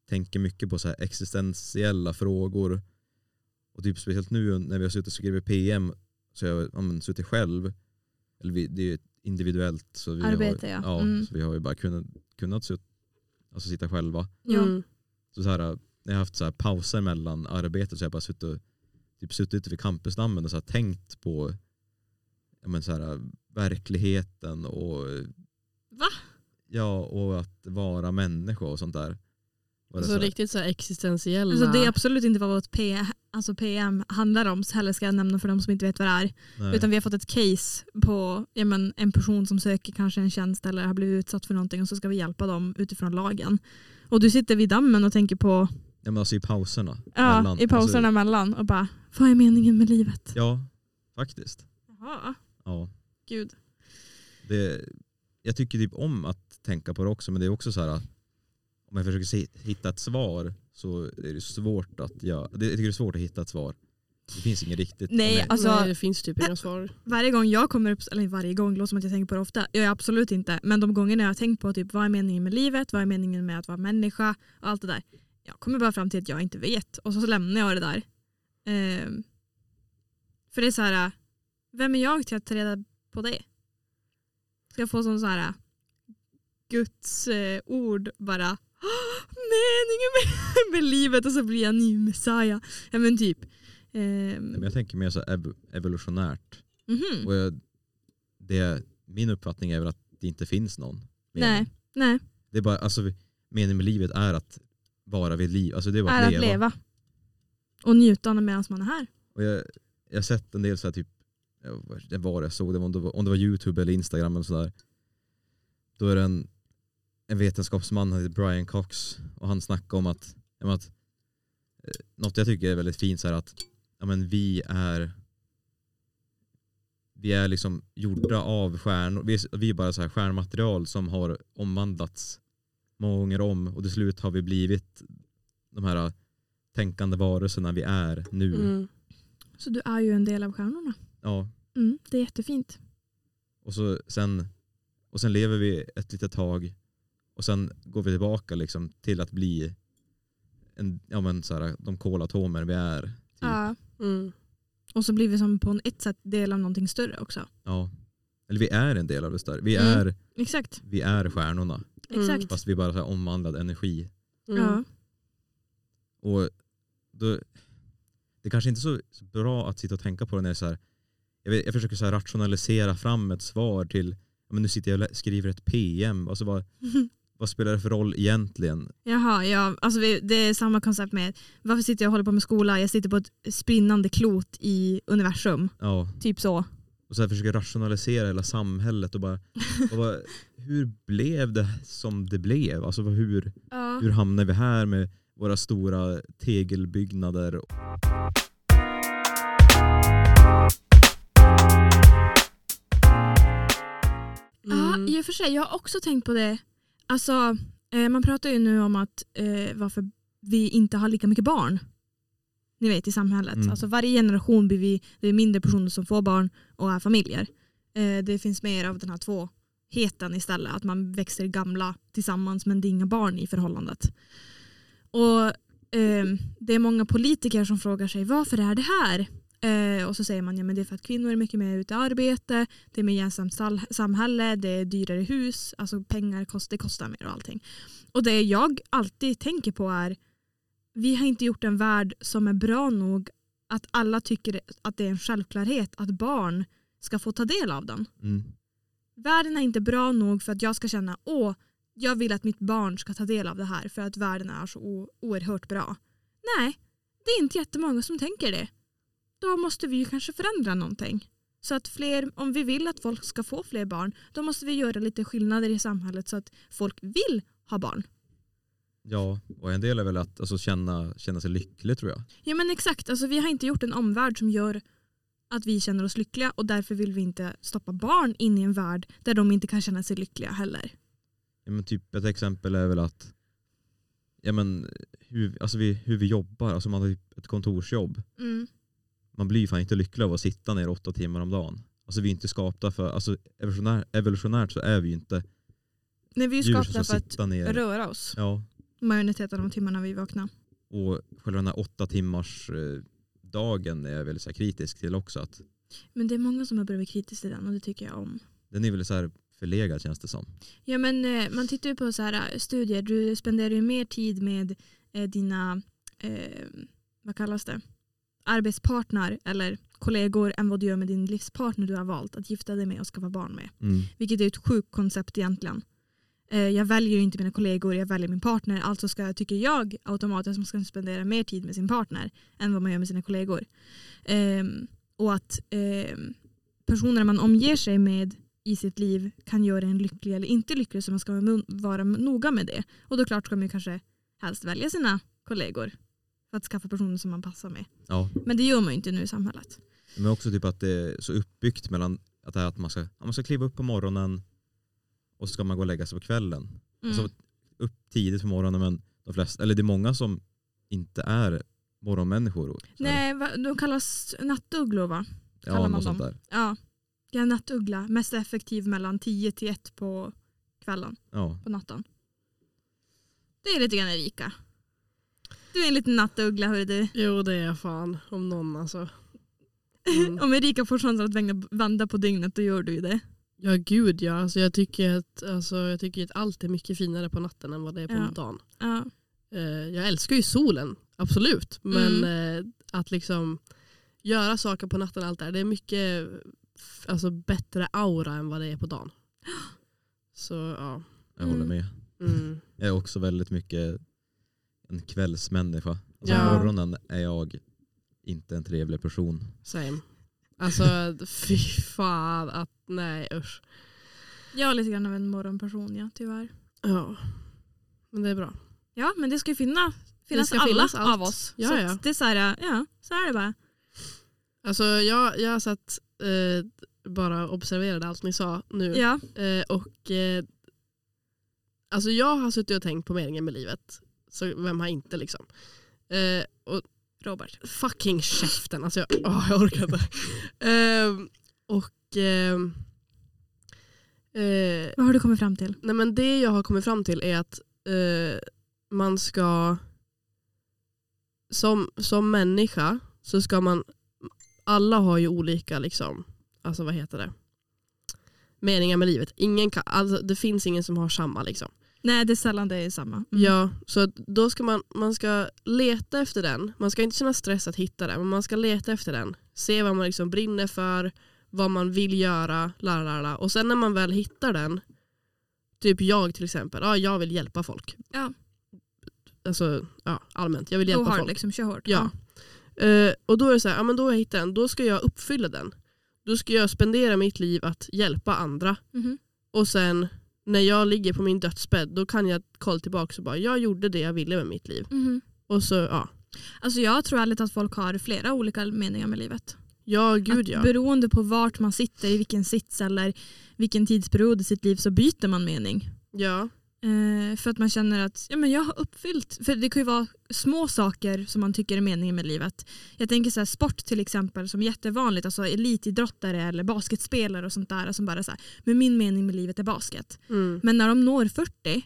tänker mycket på så här existentiella frågor. Och typ speciellt nu när vi har suttit och skrivit PM så har jag ja, men, suttit själv. Eller vi, det är ju individuellt. Så vi Arbete, har, ja. ja Mm. så vi har ju bara kunnat, kunnat sut, alltså sitta själva. Mm. Så, så här, när jag har haft så här pauser mellan arbetet så har jag bara suttit, och, typ suttit ute vid campusdammen och så här, tänkt på ja, men så här, verkligheten och, Va? ja, och att vara människa och sånt där. Alltså så riktigt så existentiella... Alltså det är absolut inte vad vårt P, alltså PM handlar om, så heller ska jag nämna för de som inte vet vad det är. nej. Utan vi har fått ett case på ja, men, en person som söker kanske en tjänst eller har blivit utsatt för någonting och så ska vi hjälpa dem utifrån lagen. Och du sitter vid dammen och tänker på, ja, men alltså i pauserna. ja, mellan- i pauserna Alltså, mellan och bara, vad är meningen med livet? ja, faktiskt. Jaha, Ja. gud. Det, jag tycker typ om att tänka på det också men det är också så här om jag försöker hitta ett svar så är det svårt att jag, det, jag tycker det är svårt att hitta ett svar. Det finns inget riktigt. Nej, alltså- Nej, det finns typ inga svar. Varje gång jag kommer upp, eller varje gång, låter som att jag tänker på det ofta. Jag är absolut inte. Men de gångerna jag har tänkt på typ, vad är meningen med livet, vad är meningen med att vara människa och allt det där. Jag kommer bara fram till att jag inte vet och så, så lämnar jag det där. Ehm, för det är så här, vem är jag till att ta reda på det? Ska jag få sån så här Guds eh, ord bara "Åh, meningen med, med livet och så blir jag ny messiah. Ja men typ. Ehm, Men jag tänker mer så ev, evolutionärt. mhm. Och jag, det, min uppfattning är väl att det inte finns någon Nej, mening. nej. Det är bara, alltså, meningen med livet är att vara vid liv. Alltså det är bara är att leva. leva. Och njuta medan man är här. Och jag, jag har sett en del så här typ, det var jag såg, det om, det var, om det var Youtube eller Instagram eller sådär. Då är det en, en vetenskapsman, han heter Brian Cox, och han snackar om att, men att eh, något jag tycker är väldigt fint så här att ja, men vi är vi är liksom gjorda av stjärnor, vi är, vi är bara så här stjärnmaterial som har omvandlats många gånger om och till slut har vi blivit de här tänkande varelserna vi är nu. Mm. Så du är ju en del av stjärnorna. Ja, Mm, det är jättefint. och, så sen, och sen lever vi ett litet tag och sen går vi tillbaka liksom till att bli en, ja, men så här, de kolatomer vi är. Typ. Ja. Mm. Och så blir vi som på ett sätt del av någonting större också. Ja. Eller vi är en del av det större. Vi Mm. är, Exakt. vi är stjärnorna. Mm. Exakt. Fast vi bara så här omvandlad energi. Mm. Ja. Och då, det kanske inte är så så bra att sitta och tänka på det när det är så här, jag, vet, jag försöker så rationalisera fram ett svar till, men nu sitter jag och skriver ett PM, alltså vad, vad spelar det för roll egentligen? Jaha, ja. Alltså vi, det är samma koncept med varför sitter jag och håller på med skola? Jag sitter på ett spinnande klot i universum. Ja, Typ så. och så här försöker rationalisera hela samhället och bara, och bara hur blev det som det blev? Alltså hur, Ja. hur hamnade vi här med våra stora tegelbyggnader? Ja, Mm. i och för sig. Jag har också tänkt på det. Alltså, eh, man pratar ju nu om att eh, varför vi inte har lika mycket barn. Ni vet i samhället. Mm. Alltså, varje generation blir vi det är mindre personer som får barn och är familjer. Eh, det finns mer av den här tvåheten istället. Att man växer gamla tillsammans men det är inga barn i förhållandet. Och eh, Det är många politiker som frågar sig varför är det här? Eh, och så säger man ja, men det är för att kvinnor är mycket mer ute i arbete, det är mer jämställt samhälle, det är dyrare hus, alltså pengar kost, det kostar mer och allting. Och det jag alltid tänker på är vi har inte gjort en värld som är bra nog att alla tycker att det är en självklarhet att barn ska få ta del av den. Mm. Världen är inte bra nog för att jag ska känna åh, jag vill att mitt barn ska ta del av det här för att världen är så oerhört bra. Nej, det är inte jättemånga som tänker det. Då måste vi ju kanske förändra någonting. Så att fler, om vi vill att folk ska få fler barn, då måste vi göra lite skillnader i samhället så att folk vill ha barn. Ja, och en del är väl att alltså, känna, känna sig lycklig tror jag. Ja men exakt, alltså, vi har inte gjort en omvärld som gör att vi känner oss lyckliga och därför vill vi inte stoppa barn in i en värld där de inte kan känna sig lyckliga heller. Ja, men typ ett exempel är väl att ja, men, hur, alltså vi, hur vi jobbar, alltså man har typ ett kontorsjobb. Mm. Man blir ju fan inte lycklig av att sitta ner åtta timmar om dagen. Alltså vi är inte skapta för, alltså evolutionär, evolutionärt så är vi ju inte Nej, vi är skapta för att ner. röra oss Ja, majoriteten av timmarna vi vaknar. och själva den här åtta timmars eh, dagen är jag väldigt så kritisk till också. Att Men det är många som har blivit kritiska till den och det tycker jag om. den är väl så här förlegad känns det som. Ja men eh, man tittar ju på så här eh, studier, du spenderar ju mer tid med dina, eh, vad kallas det, arbetspartner eller kollegor än vad du gör med din livspartner du har valt att gifta dig med och skaffa barn med. Mm. Vilket är ett sjukt koncept egentligen. Eh, jag väljer inte mina kollegor, jag väljer min partner. Alltså ska, tycker jag automatiskt att man ska spendera mer tid med sin partner än vad man gör med sina kollegor. Ehm, och att ehm, personerna man omger sig med i sitt liv kan göra en lycklig eller inte lycklig så man ska vara noga med det. Och då klart ska man kanske helst välja sina kollegor för att skaffa personer som man passar med. Ja. Men det gör man ju inte nu i samhället. Men också typ att det är så uppbyggt mellan att, det här att man, ska, man ska kliva upp på morgonen och så ska man gå och lägga sig på kvällen. Mm. Alltså, upp tidigt på morgonen men de flesta, eller det är många som inte är morgonmänniskor. Nej, de kallas nattugglor va? kallar ja, man något sånt dem. där. Ja. Jag är nattuggla, mest effektiv mellan 10 till 1 på kvällen, Ja. på natten. Det är lite grann Erika. Du är en liten nattuggla hörru du. Jo det är jag fan, om någon alltså. Mm. Om Erika får chansen att vända- vända på dygnet då gör du ju det. Ja gud ja, alltså, jag, tycker att, alltså, jag tycker att allt är mycket finare på natten än vad det är på Ja. dagen. Ja. Eh, jag älskar ju solen, absolut. Men Mm. eh, att liksom göra saker på natten, allt det, här, det är mycket alltså, bättre aura än vad det är på dagen. Så ja. Jag håller Mm. med. Mm. Jag är också väldigt mycket en kvällsmänniska. Alltså Ja. morgonen är jag inte en trevlig person. Same. Alltså fy fan att nej usch. Jag är lite grann av en morgonperson ja, tyvärr. Ja. Men det är bra. Ja men det ska ju finna, finnas ska alla finnas allt. av oss. Ja, så ja. det är så här, ja så är det bara. Alltså jag, jag har satt eh, bara observerade allt ni sa nu. Ja. Eh, och eh, alltså jag har suttit och tänkt på meningen med livet. Så vem har inte liksom? Eh, och Robert. fucking käften, alltså jag, åh, jag orkar inte. Ehm, och ehm, eh, Vad har du kommit fram till? nej men det jag har kommit fram till är att eh, man ska som, som människa så ska man alla har ju olika liksom, alltså vad heter det meningar med livet. Ingen kan, alltså, det finns ingen som har samma liksom. Nej det är sällan det är samma. Mm. Ja, så då ska man, man ska leta efter den. Man ska inte känna stress att hitta den, men man ska leta efter den. Se vad man liksom brinner för, vad man vill göra, la, och sen när man väl hittar den, typ jag till exempel, ja, jag vill hjälpa folk. Ja. Alltså ja, allmänt, jag vill hjälpa hard folk. liksom, kör hårt. Ja. Eh, och då är det så här, ja, men då har jag hittat den, då ska jag uppfylla den. Då ska jag spendera mitt liv att hjälpa andra. Mhm. Och sen när jag ligger på min dödsbädd då kan jag kolla tillbaka och bara jag gjorde det jag ville med mitt liv. Mhm. Och så ja, Alltså jag tror ärligt att folk har flera olika meningar med livet. ja gud att ja. Beroende på vart man sitter, i vilken sits eller vilken tidsperiod i sitt liv så byter man mening. Ja, Eh, för att man känner att ja, men jag har uppfyllt, för det kan ju vara små saker som man tycker är meningen med livet. Jag tänker så här, sport till exempel som är jättevanligt, alltså elitidrottare eller basketspelare och sånt där som bara så här, men min mening med livet är basket. mm. Men när de når 40,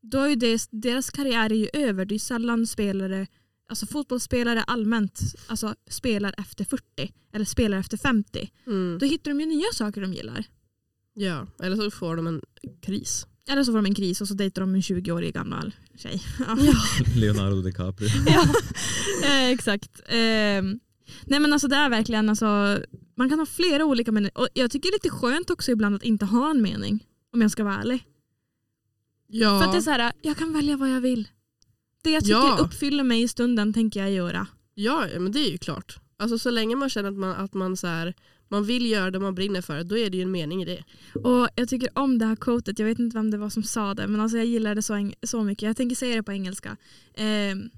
då är det, deras karriär är ju över. Det är sällan spelare, alltså fotbollsspelare allmänt, alltså spelar efter 40 eller spelar efter 50. Mm. Då hittar de ju nya saker de gillar. ja. Eller så får de en kris. Eller så får de en kris och så dejtar de en 20-årig gammal tjej. Ja. Leonardo DiCaprio. ja, eh, exakt. Ehm, nej men alltså det är verkligen, alltså, man kan ha flera olika meningar. Och jag tycker det är lite skönt också ibland att inte ha en mening. Om jag ska vara ärlig. Ja. För att det är så här, jag kan välja vad jag vill. Det jag tycker Ja. uppfyller mig i stunden tänker jag göra. ja, men det är ju klart. Alltså så länge man känner att man, att man, så här, man vill göra det man brinner för, då är det ju en mening i det. Och Jag tycker om det här quotet, jag vet inte vem det var som sa det men alltså jag gillar det så, så mycket. Jag tänker säga det på engelska. Ehm,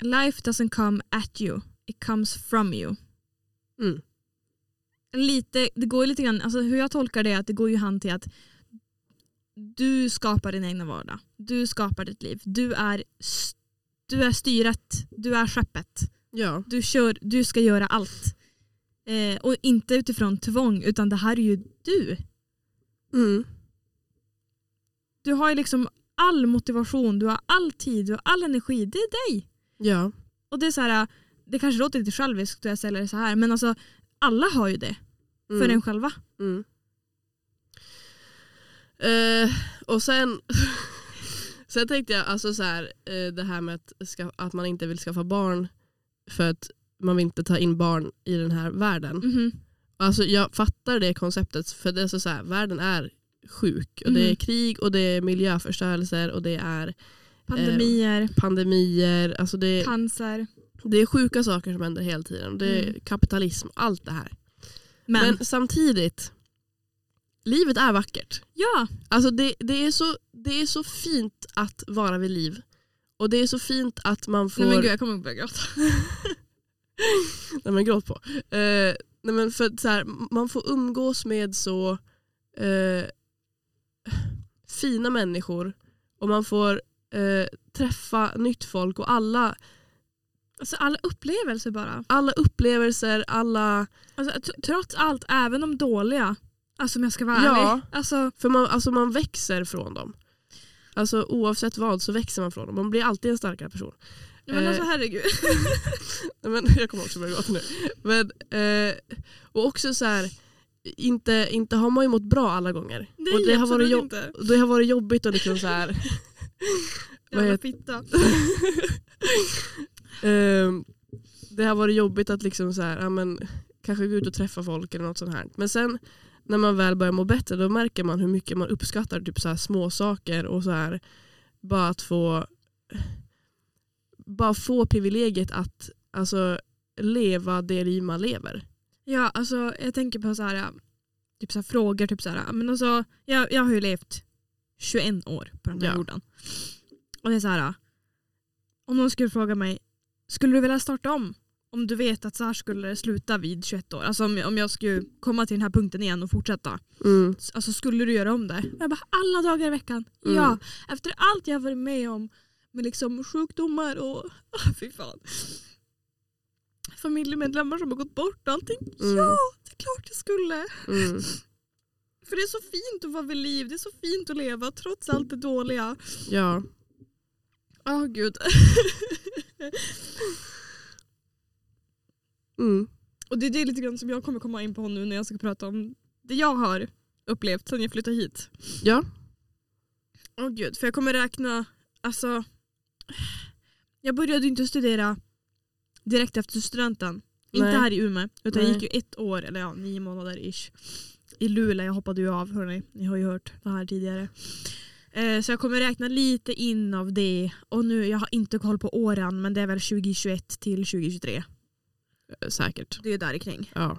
Life doesn't come at you, it comes from you. Mm. Lite, det går lite grann, alltså hur jag tolkar det är att det går ju hand till att du skapar din egna vardag. Du skapar ditt liv. Du är, du är styret, du är skeppet. Ja. Du, kör, du ska göra allt. Eh, och inte utifrån tvång utan det här är ju du. Mm. Du har ju liksom all motivation, du har all tid, du har all energi. Det är dig. Ja. Och det är så här, det kanske låter lite själviskt när jag säger det så här men alltså alla har ju det Mm. för en själva. Mm. Eh, och sen, sen tänkte jag alltså så här, eh, det här med att, ska, att man inte vill skaffa barn för att man vill inte ta in barn i den här världen. Mhm. Alltså jag fattar det konceptet för det är så, så här, världen är sjuk och det är Mhm. krig och det är miljöförstörelser och det är Pandemier, pandemier. Alltså det, cancer. det är sjuka saker som händer hela tiden. Det är Mm. kapitalism, allt det här. Men, Men samtidigt, livet är vackert. ja, Alltså det, det, är så, det är så fint att vara vid liv. Och det är så fint att man får... nej men gud jag kommer börja gråta. nej men gråt på. Eh, nej men för så här, man får umgås med så, eh, fina människor och man får eh, träffa nytt folk och alla, Alltså alla upplevelser bara. alla upplevelser, alla... Alltså, trots allt, även de dåliga. Alltså om jag ska vara Ja. ärlig. Alltså, För man, alltså man växer från dem. Alltså oavsett vad så växer man från dem. Man blir alltid en starkare person. Men Eh. alltså herregud. Nej, Men, jag kommer också börja gråta nu. Men, eh, och också så här, inte, inte har man ju mått bra alla gånger. Det och det har, varit inte. det har varit jobbigt att liksom så här, Jävla fitta. Ehm, det har varit jobbigt att liksom så här, ja, men, kanske gå ut och träffa folk eller något sånt här. Men sen när man väl börjar må bättre då märker man hur mycket man uppskattar typ så här små saker och så här bara att få bara få privilegiet att alltså, leva det liv man lever. Ja, alltså jag tänker på så här, typ så här frågor. Typ så här, men alltså, jag, jag har ju levt 21 år på den här Ja. jorden. Och det är så här, om någon skulle fråga mig, skulle du vilja starta om? Om du vet att så här skulle det sluta vid 21 år. Alltså om, om jag skulle komma till den här punkten igen och fortsätta. Mm. Alltså skulle du göra om det? Jag bara, alla dagar i veckan. Mm. Ja, efter allt jag har varit med om med liksom sjukdomar och ah, fy fan. Familjemedlemmar som har gått bort och allting. Mm. Ja, det är klart jag skulle. Mm. För det är så fint att vara vid liv, det är så fint att leva trots allt det dåliga. Ja. Åh gud. Mm. och det är det lite grann som jag kommer komma in på nu när jag ska prata om det jag har upplevt sedan jag flyttade hit. Ja. Åh gud, för jag kommer räkna, alltså jag började ju inte studera direkt efter studenten. Inte Nej. här i Umeå, utan jag Nej. gick ju ett år, eller ja, nio månader ish. I Luleå, jag hoppade ju av hörni. Ni har ju hört det här tidigare. Eh, så jag kommer räkna lite in av det. Och nu, jag har inte koll på åren, men det är väl 2021 till 2023. Eh, Säkert. Det är där kring. Ja.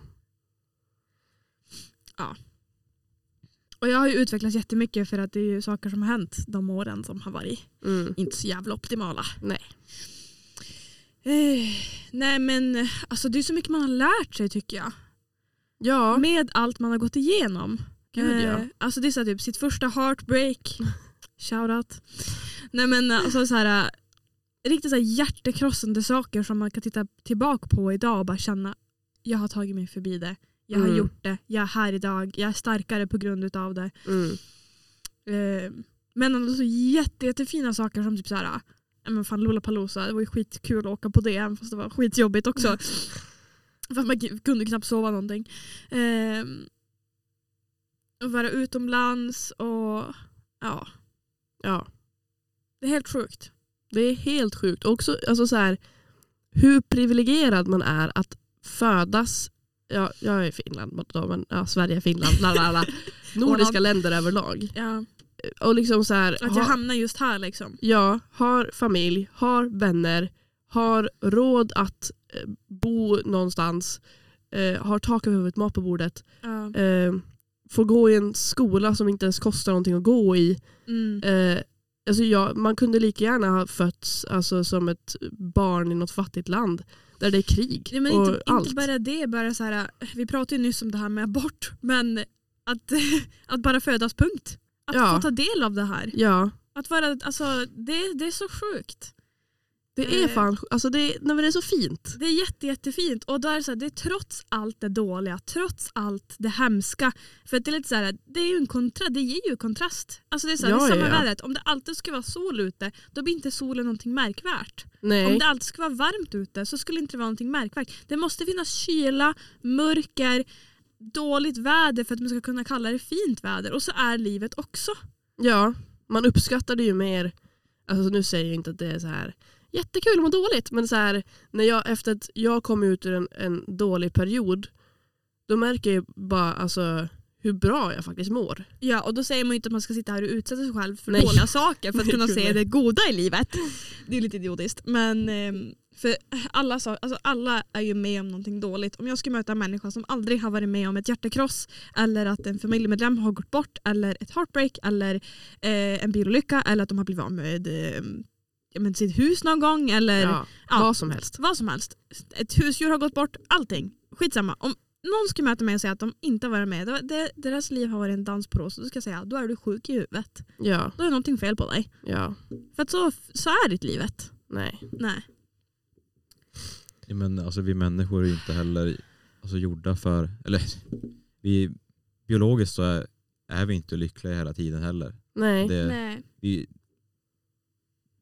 Och jag har ju utvecklats jättemycket för att det är ju saker som har hänt de åren som har varit Mm. inte så jävla optimala. Nej. Eh, nej men alltså det är så mycket man har lärt sig tycker jag. Ja. Med allt man har gått igenom. Gud, ja. Eh, alltså det är så här, typ sitt första heartbreak. Shoutout. Nej men alltså så här, riktigt så här hjärtekrossande saker som man kan titta tillbaka på idag och bara känna jag har tagit mig förbi det. Jag har Mm. gjort det. Jag är här idag. Jag är starkare på grund av det. Mm. Eh, men ändå så jätte, jättefina saker som typ så här, ja, men fan Lollapalooza, det var ju skitkul att åka på det även fast det var skitjobbigt också. för att man kunde knappt sova någonting. Eh, och vara utomlands och ja, Ja. det är helt sjukt. Det är helt sjukt. Också alltså så här, hur privilegierad man är att födas, ja, jag är Finland, då, men ja, Sverige, Finland, la, la, la. nordiska länder överlag. Ja, Och liksom så här, att jag ha, hamnar just här liksom. ja, har familj, har vänner, har råd att eh, bo någonstans, eh, har tak över huvudet, mat på bordet, Ja. eh, får gå i en skola som inte ens kostar någonting att gå i. Mm. Eh, alltså jag, man kunde lika gärna ha fötts alltså, som ett barn i något fattigt land där det är krig Nej, men och inte, allt. inte bara det, bara så här, vi pratade ju nyss om det här med abort, men att, att bara födas punkt. Att Ja. få ta del av det här. Ja, Att vara, alltså, det, det är så sjukt. Det är Eh. fan alltså det, nej, det är så fint. Det är jätte, jättefint och då är det, så här, det är trots allt det dåliga, trots allt det hemska. För det är lite så här, det är ju en kontra, det ger ju kontrast. Alltså det är, så här, Ja, det är samma ja, ja. vädret. Om det alltid ska vara sol ute, då blir inte solen någonting märkvärt. Nej. Om det alltid ska vara varmt ute så skulle inte det vara någonting märkvärt. Det måste finnas kyla, mörker, dåligt väder för att man ska kunna kalla det fint väder. Och så är livet också. Ja, man uppskattar det ju mer. Alltså nu säger jag inte att det är så här jättekul att må dåligt men så här, när jag, efter att jag kom ut ur en, en dålig period då märker jag bara alltså, hur bra jag faktiskt mår. Ja, och då säger man ju inte att man ska sitta här och utsätta sig själv för Nej. dåliga saker för att kunna se det goda i livet. Det är lite idiotiskt. Men ehm, för alla, alltså alla är ju med om någonting dåligt. Om jag skulle möta en människa som aldrig har varit med om ett hjärtekross eller att en familjemedlem har gått bort eller ett heartbreak eller eh, en bilolycka eller att de har blivit av med eh, men sitt hus någon gång eller Ja, ja. Vad som helst. vad som helst. Ett husdjur har gått bort, allting. Skitsamma. Om, någon skulle möta mig och säga att de inte har varit med, det, det, deras liv har varit en dans på rosa, då ska jag säga då är du sjuk i huvudet. Ja, Då är någonting fel på dig. ja, För att så, så är ditt livet. nej. Nej. Ja, men alltså, vi människor är ju inte heller alltså, gjorda för, eller vi, biologiskt så är, är vi inte lyckliga hela tiden heller. Nej. Det, Nej. vi,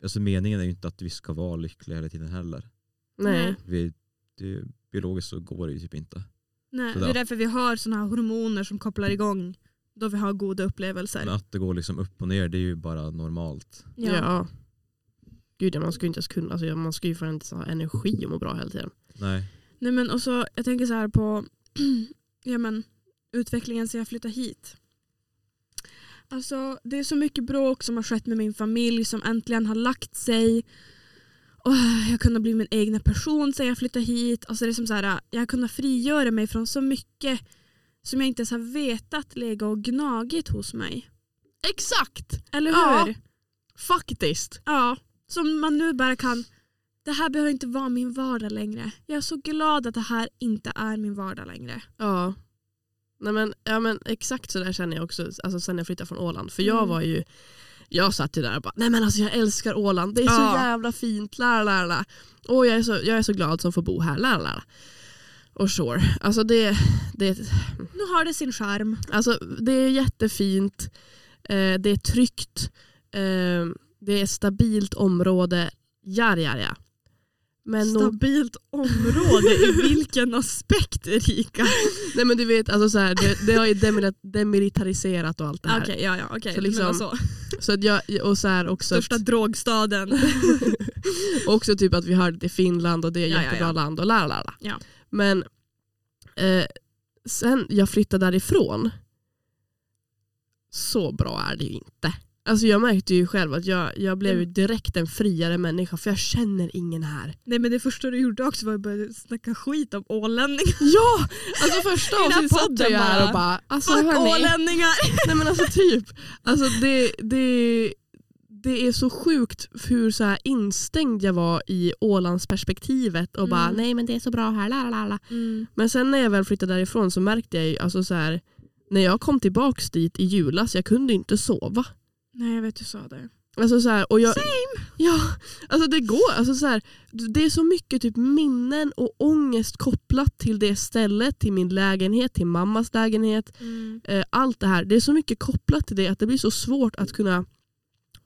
alltså, meningen är ju inte att vi ska vara lyckliga hela tiden heller. Nej. Vi, det, biologiskt så går det ju typ inte. Nej. Det är där. därför vi har såna här hormoner som kopplar igång då vi har goda upplevelser. Men att det går liksom upp och ner det är ju bara normalt. Ja. Gud ja, man ska ju inte ens kunna, alltså, man ska ju för inte ha energi och må bra hela tiden. Nej. Nej men och så, jag tänker så här på ja, men, utvecklingen sen jag flyttade hit. Alltså, det är så mycket bråk som har skett med min familj som äntligen har lagt sig. Och jag kunnat bli min egna person sen jag flyttade hit. Alltså det är som så här, jag kunnat frigöra mig från så mycket som jag inte ens har vetat lägga och gnagit hos mig. Exakt! Eller hur? Ja. Ja. Faktiskt. som man nu bara kan det här behöver inte vara min vardag längre. Jag är så glad att det här inte är min vardag längre. Ja. Nej, men, ja men exakt så där känner jag också alltså, sen jag flyttade från Åland. För jag Mm. var ju jag satt ju där och bara, nej men alltså jag älskar Åland, det är så Ja. jävla fint, la la la. Och jag är, så, jag är så glad som får bo här, la la. Och sure, alltså det, det, Nu har det sin charm. alltså det är jättefint, eh, det är tryggt, eh, det är ett stabilt område, jar jar ja. Men Stabilt område i vilken aspekt Erika? nej men du vet, alltså så här, det, det har ju demil- demilitariserat och allt det här. Okej, ja, ja, okej. Så liksom- så. Så att jag, och så här också, Största att, drogstaden. också typ att vi har det i Finland och det är Ja, ja, jättebra ja. land och la la la. Ja. Men eh, sen jag flyttade därifrån, så bra är det ju inte. Alltså jag märkte ju själv att jag, jag blev Mm. direkt en friare människa för jag känner ingen här. Nej men det första du gjorde också var att börja snacka skit om ålänningar. Ja! Alltså första avsnittet satt jag här bara, och bara, alltså Fuck hörni, ålänningar! Nej men alltså typ. Alltså det, det, det är så sjukt hur så här instängd jag var i Ålandsperspektivet och bara Mm. nej men det är så bra här. Mm. Men sen när jag väl flyttade därifrån så märkte jag ju alltså så här när jag kom tillbaks dit i julas, jag kunde inte sova. Nej jag vet du sa det. Alltså så här, och jag, Same! Ja, alltså det går. Alltså så här, det är så mycket typ minnen och ångest kopplat till det stället, till min lägenhet, till mammas lägenhet. Mm. eh, allt det här. Det är så mycket kopplat till det att det blir så svårt att kunna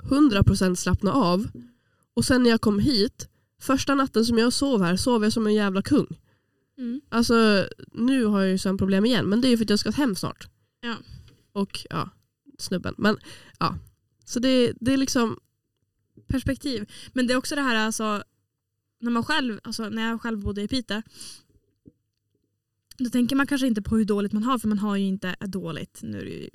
100% slappna av. Och sen när jag kom hit, första natten som jag sov här sov jag som en jävla kung. Mm. Alltså nu har jag ju sömnproblem igen men det är ju för att jag ska hem snart. Ja. Och ja, snubben. Men ja. Så det, det är liksom, Perspektiv. Men det är också det här alltså, när, man själv, alltså, när jag själv bodde i Piteå då tänker man kanske inte på hur dåligt man har för man har ju inte dåligt. Nu är det ju,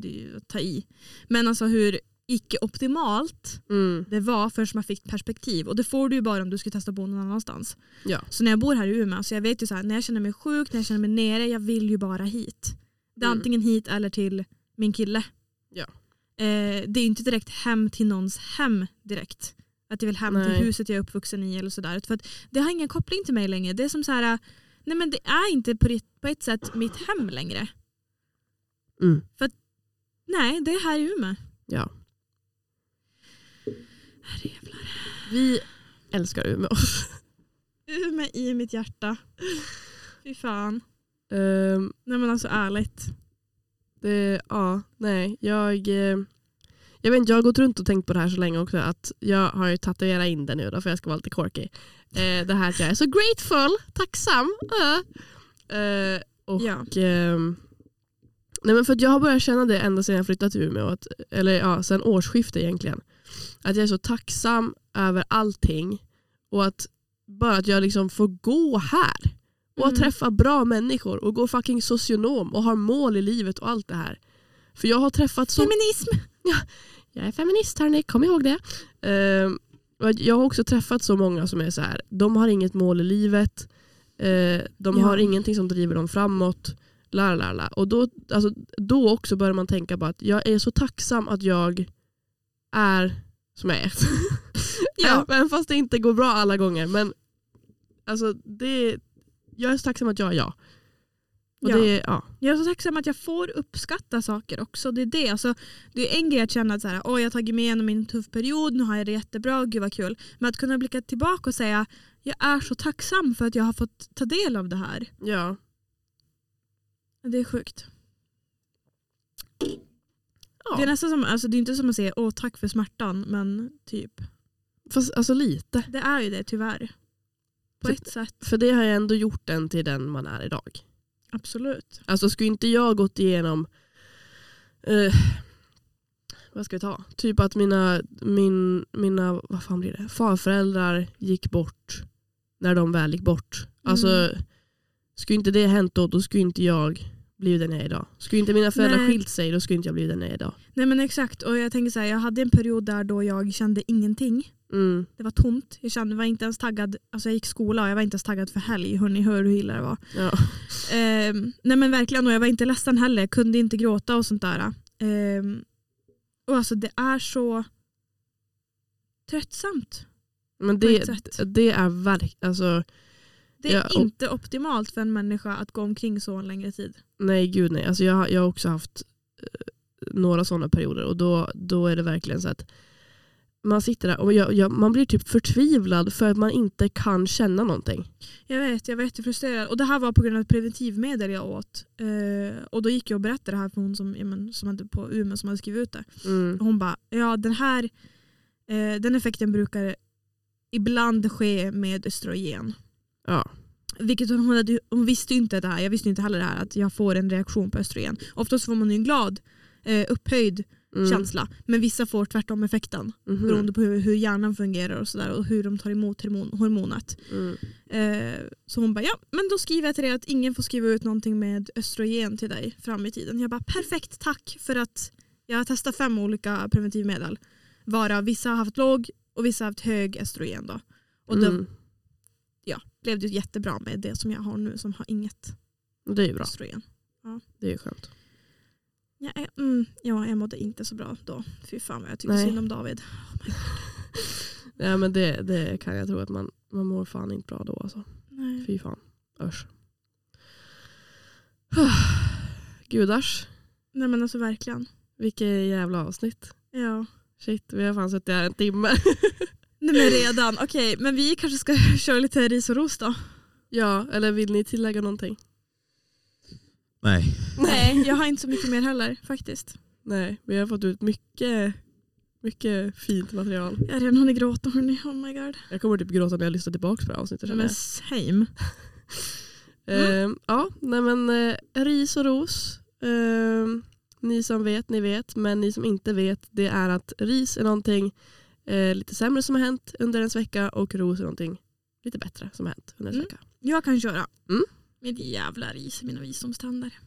det är ju att ta i. Men alltså hur icke-optimalt mm, det var först man fick perspektiv. Och det får du ju bara om du ska testa att bo någon annanstans. ja. Så när jag bor här i Umeå, så jag vet ju så här, när jag känner mig sjuk, när jag känner mig nere, jag vill ju bara hit. Det är Mm. antingen hit eller till min kille. Ja. Eh, det är inte direkt hem till någons hem direkt. Att jag vill hem Nej. till huset jag är uppvuxen i eller sådär. För att det har ingen koppling till mig längre. Det är som så här, nej men det är inte på ett, på ett sätt mitt hem längre. Mm, Nej, det är här i Umeå. ja. Herrejävlar. Vi älskar Umeå. Umeå i mitt hjärta. Fy fan. Ehm, Nej men alltså ärligt. Det, ja, nej. Jag, eh, jag vet inte, jag har gått runt och tänkt på det här så länge också. Att jag har ju tatuerat in det nu då, för jag ska vara lite quirky. Eh, det här att jag är så grateful, tacksam. äh. Eh, och, Ja. ehm, nej men för jag har börjat känna det ända sedan jag flyttade till Umeå. Att, eller ja, sedan årsskiftet egentligen. Att jag är så tacksam över allting. Och att bara att jag liksom får gå här. Och att Mm. träffa bra människor och gå fucking socionom och har mål i livet och allt det här. För jag har träffat så... Feminism! Jag är feminist hörni, kom ihåg det. Att jag har också träffat så många som är så här. de har inget mål i livet, eh, de Ja. har ingenting som driver dem framåt. La, la, la. Och då, alltså, då också börjar man tänka på att jag är så tacksam att jag är som jag är. Ja. Även fast det inte går bra alla gånger. Men alltså, det, jag är så tacksam att jag är jag. Och Ja. det, ja. Jag är så tacksam att jag får uppskatta saker också. Det är det. Alltså, det är en grej att känna att så här, Åh, jag har tagit mig igenom en tuff period, nu har jag det jättebra, gud vad kul. Men att kunna blicka tillbaka och säga jag är så tacksam för att jag har fått ta del av det här. ja. Det är sjukt. ja. Det är nästan som, alltså, det är inte som att säga åh tack för smärtan men typ. Fast alltså lite. Det är ju det tyvärr. På ett sätt. För det har jag ändå gjort den till den man är idag. Absolut. Alltså skulle inte jag gått igenom eh, vad ska vi ta? Typ att mina, min, mina vad fan blir det? farföräldrar gick bort när de väl gick bort. Alltså Mm. skulle inte det hänt då, då skulle inte jag blivit den jag är idag. Skulle inte mina föräldrar Nej. skilt sig, då skulle inte jag blivit den jag är idag. Nej men exakt och jag tänker så här, jag hade en period där då jag kände ingenting. Mm. Det var tomt. Jag kände, var inte ens taggad, alltså jag gick skola och jag var inte ens taggad för helg. Hörni, hör hur illa det var. Ja. Ehm, nej men verkligen och jag var inte ledsen heller. Jag kunde inte gråta och sånt där. Ehm, och alltså det är så tröttsamt. Men det, det är verkligen, alltså, Det är Ja, och- inte optimalt för en människa att gå omkring så en längre tid. nej gud nej. Alltså, jag, jag har också haft eh, några sådana perioder och då, då är det verkligen så att man sitter där och jag, jag, man blir typ förtvivlad för att man inte kan känna någonting. Jag vet, jag var jättefrustrerad. Och det här var på grund av ett preventivmedel jag åt. Eh, och då gick jag och berättade det här för hon som, ja, men, som hade på Umeå som hade skrivit ut det. Mm. Hon bara, ja den här eh, den effekten brukar ibland ske med östrogen. Ja. Vilket hon, hade, hon visste ju inte det här, jag visste inte heller det här att jag får en reaktion på östrogen. Oftast får man ju en glad, eh, upphöjd Mm. känsla. Men vissa får tvärtom effekten. Mhm. Beroende på hur, hur hjärnan fungerar och, sådär, och hur de tar emot hormon, hormonet. Mm. Eh, så hon bara, ja men då skriver jag till dig att ingen får skriva ut någonting med östrogen till dig fram i tiden. Jag bara, perfekt tack för att jag har testat fem olika preventivmedel. Varav vissa har haft låg och vissa har haft hög östrogen. Då. Och då Mm. blev det jättebra med det som jag har nu som har inget Det är ju bra. östrogen. Det är skönt. Ja, jag, mm, ja, jag mådde inte så bra då. Fy fan vad jag tyckte Nej. synd om David. Ja, men det, det kan jag tro att man, man mår fan inte bra då. Alltså. Nej. Fy fan. Usch. Gudars, Nej men alltså verkligen. vilket jävla avsnitt. Ja. Shit, vi har fan suttit här en timme. Nej men redan. Okej, men vi kanske ska köra lite ris och ros då. ja, eller vill ni tillägga någonting? Nej. Nej, jag har inte så mycket mer heller faktiskt. Nej, vi har fått ut mycket, mycket fint material. Jag har redan hunnit gråta hörni. Oh my god. Jag kommer typ gråta när jag lyssnar tillbaka på det här avsnittet. Men same. Ehm, ja, nej men eh, ris och ros. Ehm, ni som vet, ni vet. Men ni som inte vet, det är att ris är någonting eh, lite sämre som har hänt under ens vecka och ros är någonting lite bättre som har hänt under ens Mm. vecka. Jag kan köra. Mm. Med jävla ris i mina visdomständer.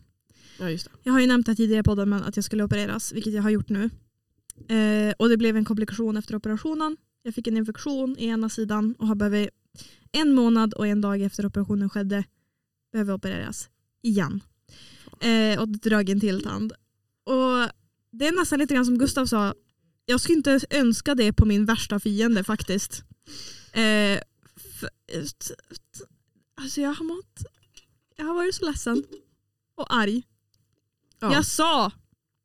Ja, just det. Jag har ju nämnt det tidigare i podden men att jag skulle opereras, vilket jag har gjort nu. Eh, och det blev en komplikation efter operationen. Jag fick en infektion i ena sidan och har behövt en månad och en dag efter operationen skedde behöver opereras igen. Eh, och dragit en till tand. Och det är nästan lite grann som Gustav sa, jag skulle inte önska det på min värsta fiende faktiskt. Eh, för, alltså jag har mått, jag har varit så ledsen och arg. Ja. Jag sa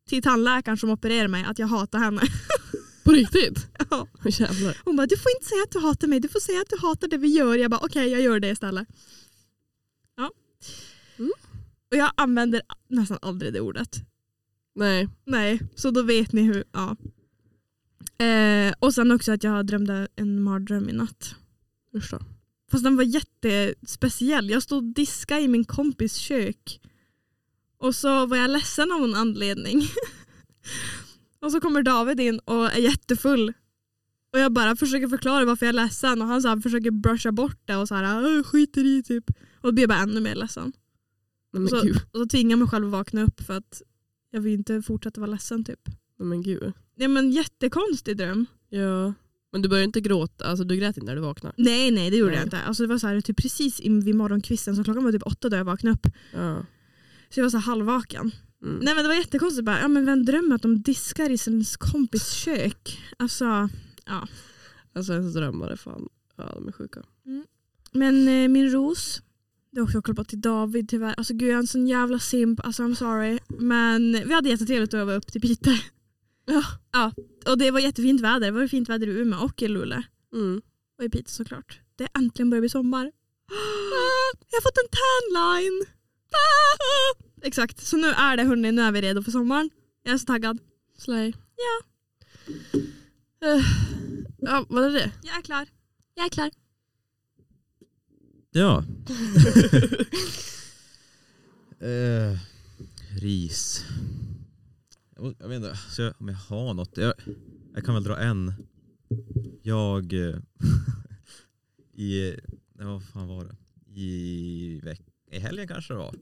till tandläkaren som opererade mig att jag hatar henne. På riktigt? Ja. Jävlar. Hon bara, du får inte säga att du hatar mig, du får säga att du hatar det vi gör. Jag bara, okej jag gör det istället. Ja. Mm. Och jag använder nästan aldrig det ordet. Nej. Nej, så då vet ni hur, ja. Eh, och sen också att jag drömde en mardröm i natt. Usch då. Fast den var jättespeciell. Jag stod och diskade i min kompis kök. Och så var jag ledsen av någon anledning. och så kommer David in och är jättefull. Och jag bara försöker förklara varför jag är ledsen och han så här försöker brusha bort det och så här "Åh, skiter i typ. Och då blir jag bara ännu mer ledsen. Men Så- gud. Och så tvingar jag mig själv att vakna upp för att jag vill inte fortsätta vara ledsen typ. Men gud. Ja men jättekonstig dröm. Ja. Men du började inte gråta, alltså du grät inte när du vaknade? Nej nej det gjorde Nej. jag inte. Alltså, det var så här, typ precis vid morgonkvisten så klockan var typ åtta då jag vaknade upp. Ja. Så jag var så halvvaken. Mm. Nej men det var jättekonstigt bara, ja men vem drömmer att de diskar i sin kompis kök? Alltså, Alltså ens drömmar är fan, ja de är sjuka. men eh, min ros, Det är också kopplat till David tyvärr. Alltså gud jag är en sån jävla simp, alltså I'm sorry. Men vi hade jättetrevligt att öva upp till Piteå. Ja. ja. Och det var jättefint väder. Det var fint väder i Umeå och i Luleå. Mm. Och i Piteå såklart. Det är äntligen börjar bli sommar. Ah, Jag har fått en tanline! Ah! Exakt, så nu är det hörni, nu är vi redo för sommaren. Jag är så taggad. Slay. Ja. Eh, ja, vad är det? Jag är klar. Jag är klar. Ja. eh, ris. Jag, vet inte så jag, om jag har något. Jag, jag kan väl dra en. Jag eh, i, nej, vad fan var det? I, veck, I helgen kanske det var.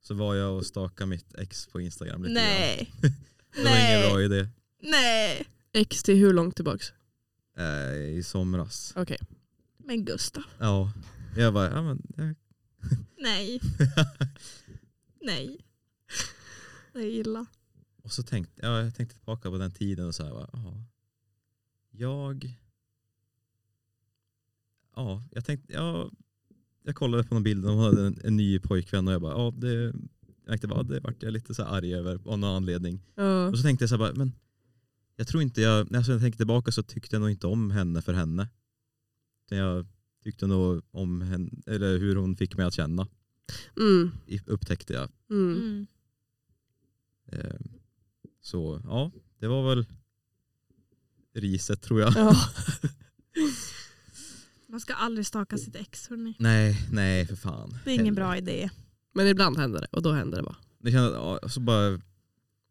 Så var jag och stakade mitt ex på Instagram lite Nej. grann. Det var ingen bra idé. Nej. X till hur långt tillbaks? Eh, I somras. Okej. Men Gustav. Ja. Jag bara, ja men jag Nej. Nej. Är illa. Och så tänkte ja, jag tänkte tillbaka på den tiden och så här, bara, ja, jag, ja, jag tänkte, ja, jag kollade på någon bild och hon hade en, en ny pojkvän och jag bara, ja det, jag tänkte bara, det vart jag lite så här arg över av någon anledning. Ja. Och så tänkte jag så här, bara, men jag tror inte jag, alltså när jag tänkte tillbaka så tyckte jag nog inte om henne för henne. Utan Jag tyckte nog om henne, eller hur hon fick mig att känna, Mm. i- upptäckte jag. Mm. Mm. Så ja, det var väl riset tror jag. Ja. Man ska aldrig staka sitt ex hörni. Nej, nej för fan. Det är ingen bra idé. Men ibland händer det och då händer det bara. Det kändes, ja, så bara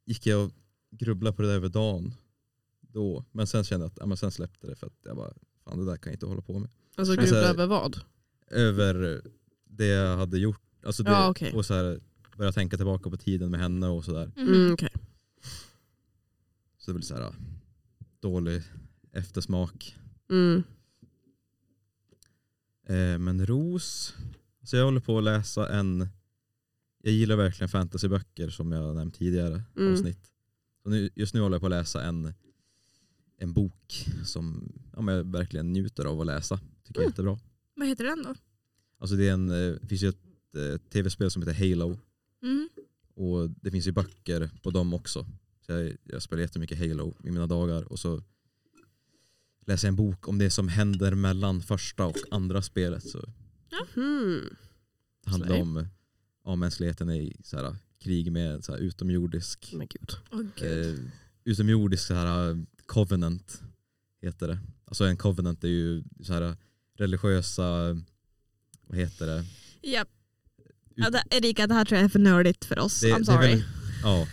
gick jag och grubblade på det där över dagen. Då. Men sen kände jag att ja, men sen släppte det för att jag bara, fan det där kan jag inte hålla på med. Alltså Alltså- grubbla över vad? Över det jag hade gjort. Alltså det, Ja, okej. Och så här, börja tänka tillbaka på tiden med henne och sådär. Mm, okej. Så det blir så här dålig eftersmak. Mm. Eh, men ros, så jag håller på att läsa en, jag gillar verkligen fantasyböcker som jag nämnt tidigare Mm. avsnitt. Så nu, just nu håller jag på att läsa en, en bok som ja, jag verkligen njuter av att läsa. Tycker jag är Mm. jättebra. Vad heter den då? Alltså det, är en, eh, det finns ju ett eh, tv-spel som heter Halo Mm. och det finns ju böcker på dem också. Jag, jag spelar jättemycket Halo i mina dagar och så läser jag en bok om det som händer mellan första och andra spelet. Så Mm. Det handlar om ja, mänskligheten i så här, krig med så här, utomjordisk. Åh gud. eh, utomjordisk så här, covenant heter det. Alltså en covenant är ju så här religiösa, vad heter det? Japp. Ja, det, Erika, det här tror jag är för nördigt för oss. det I'm det är sorry. väldigt- ja,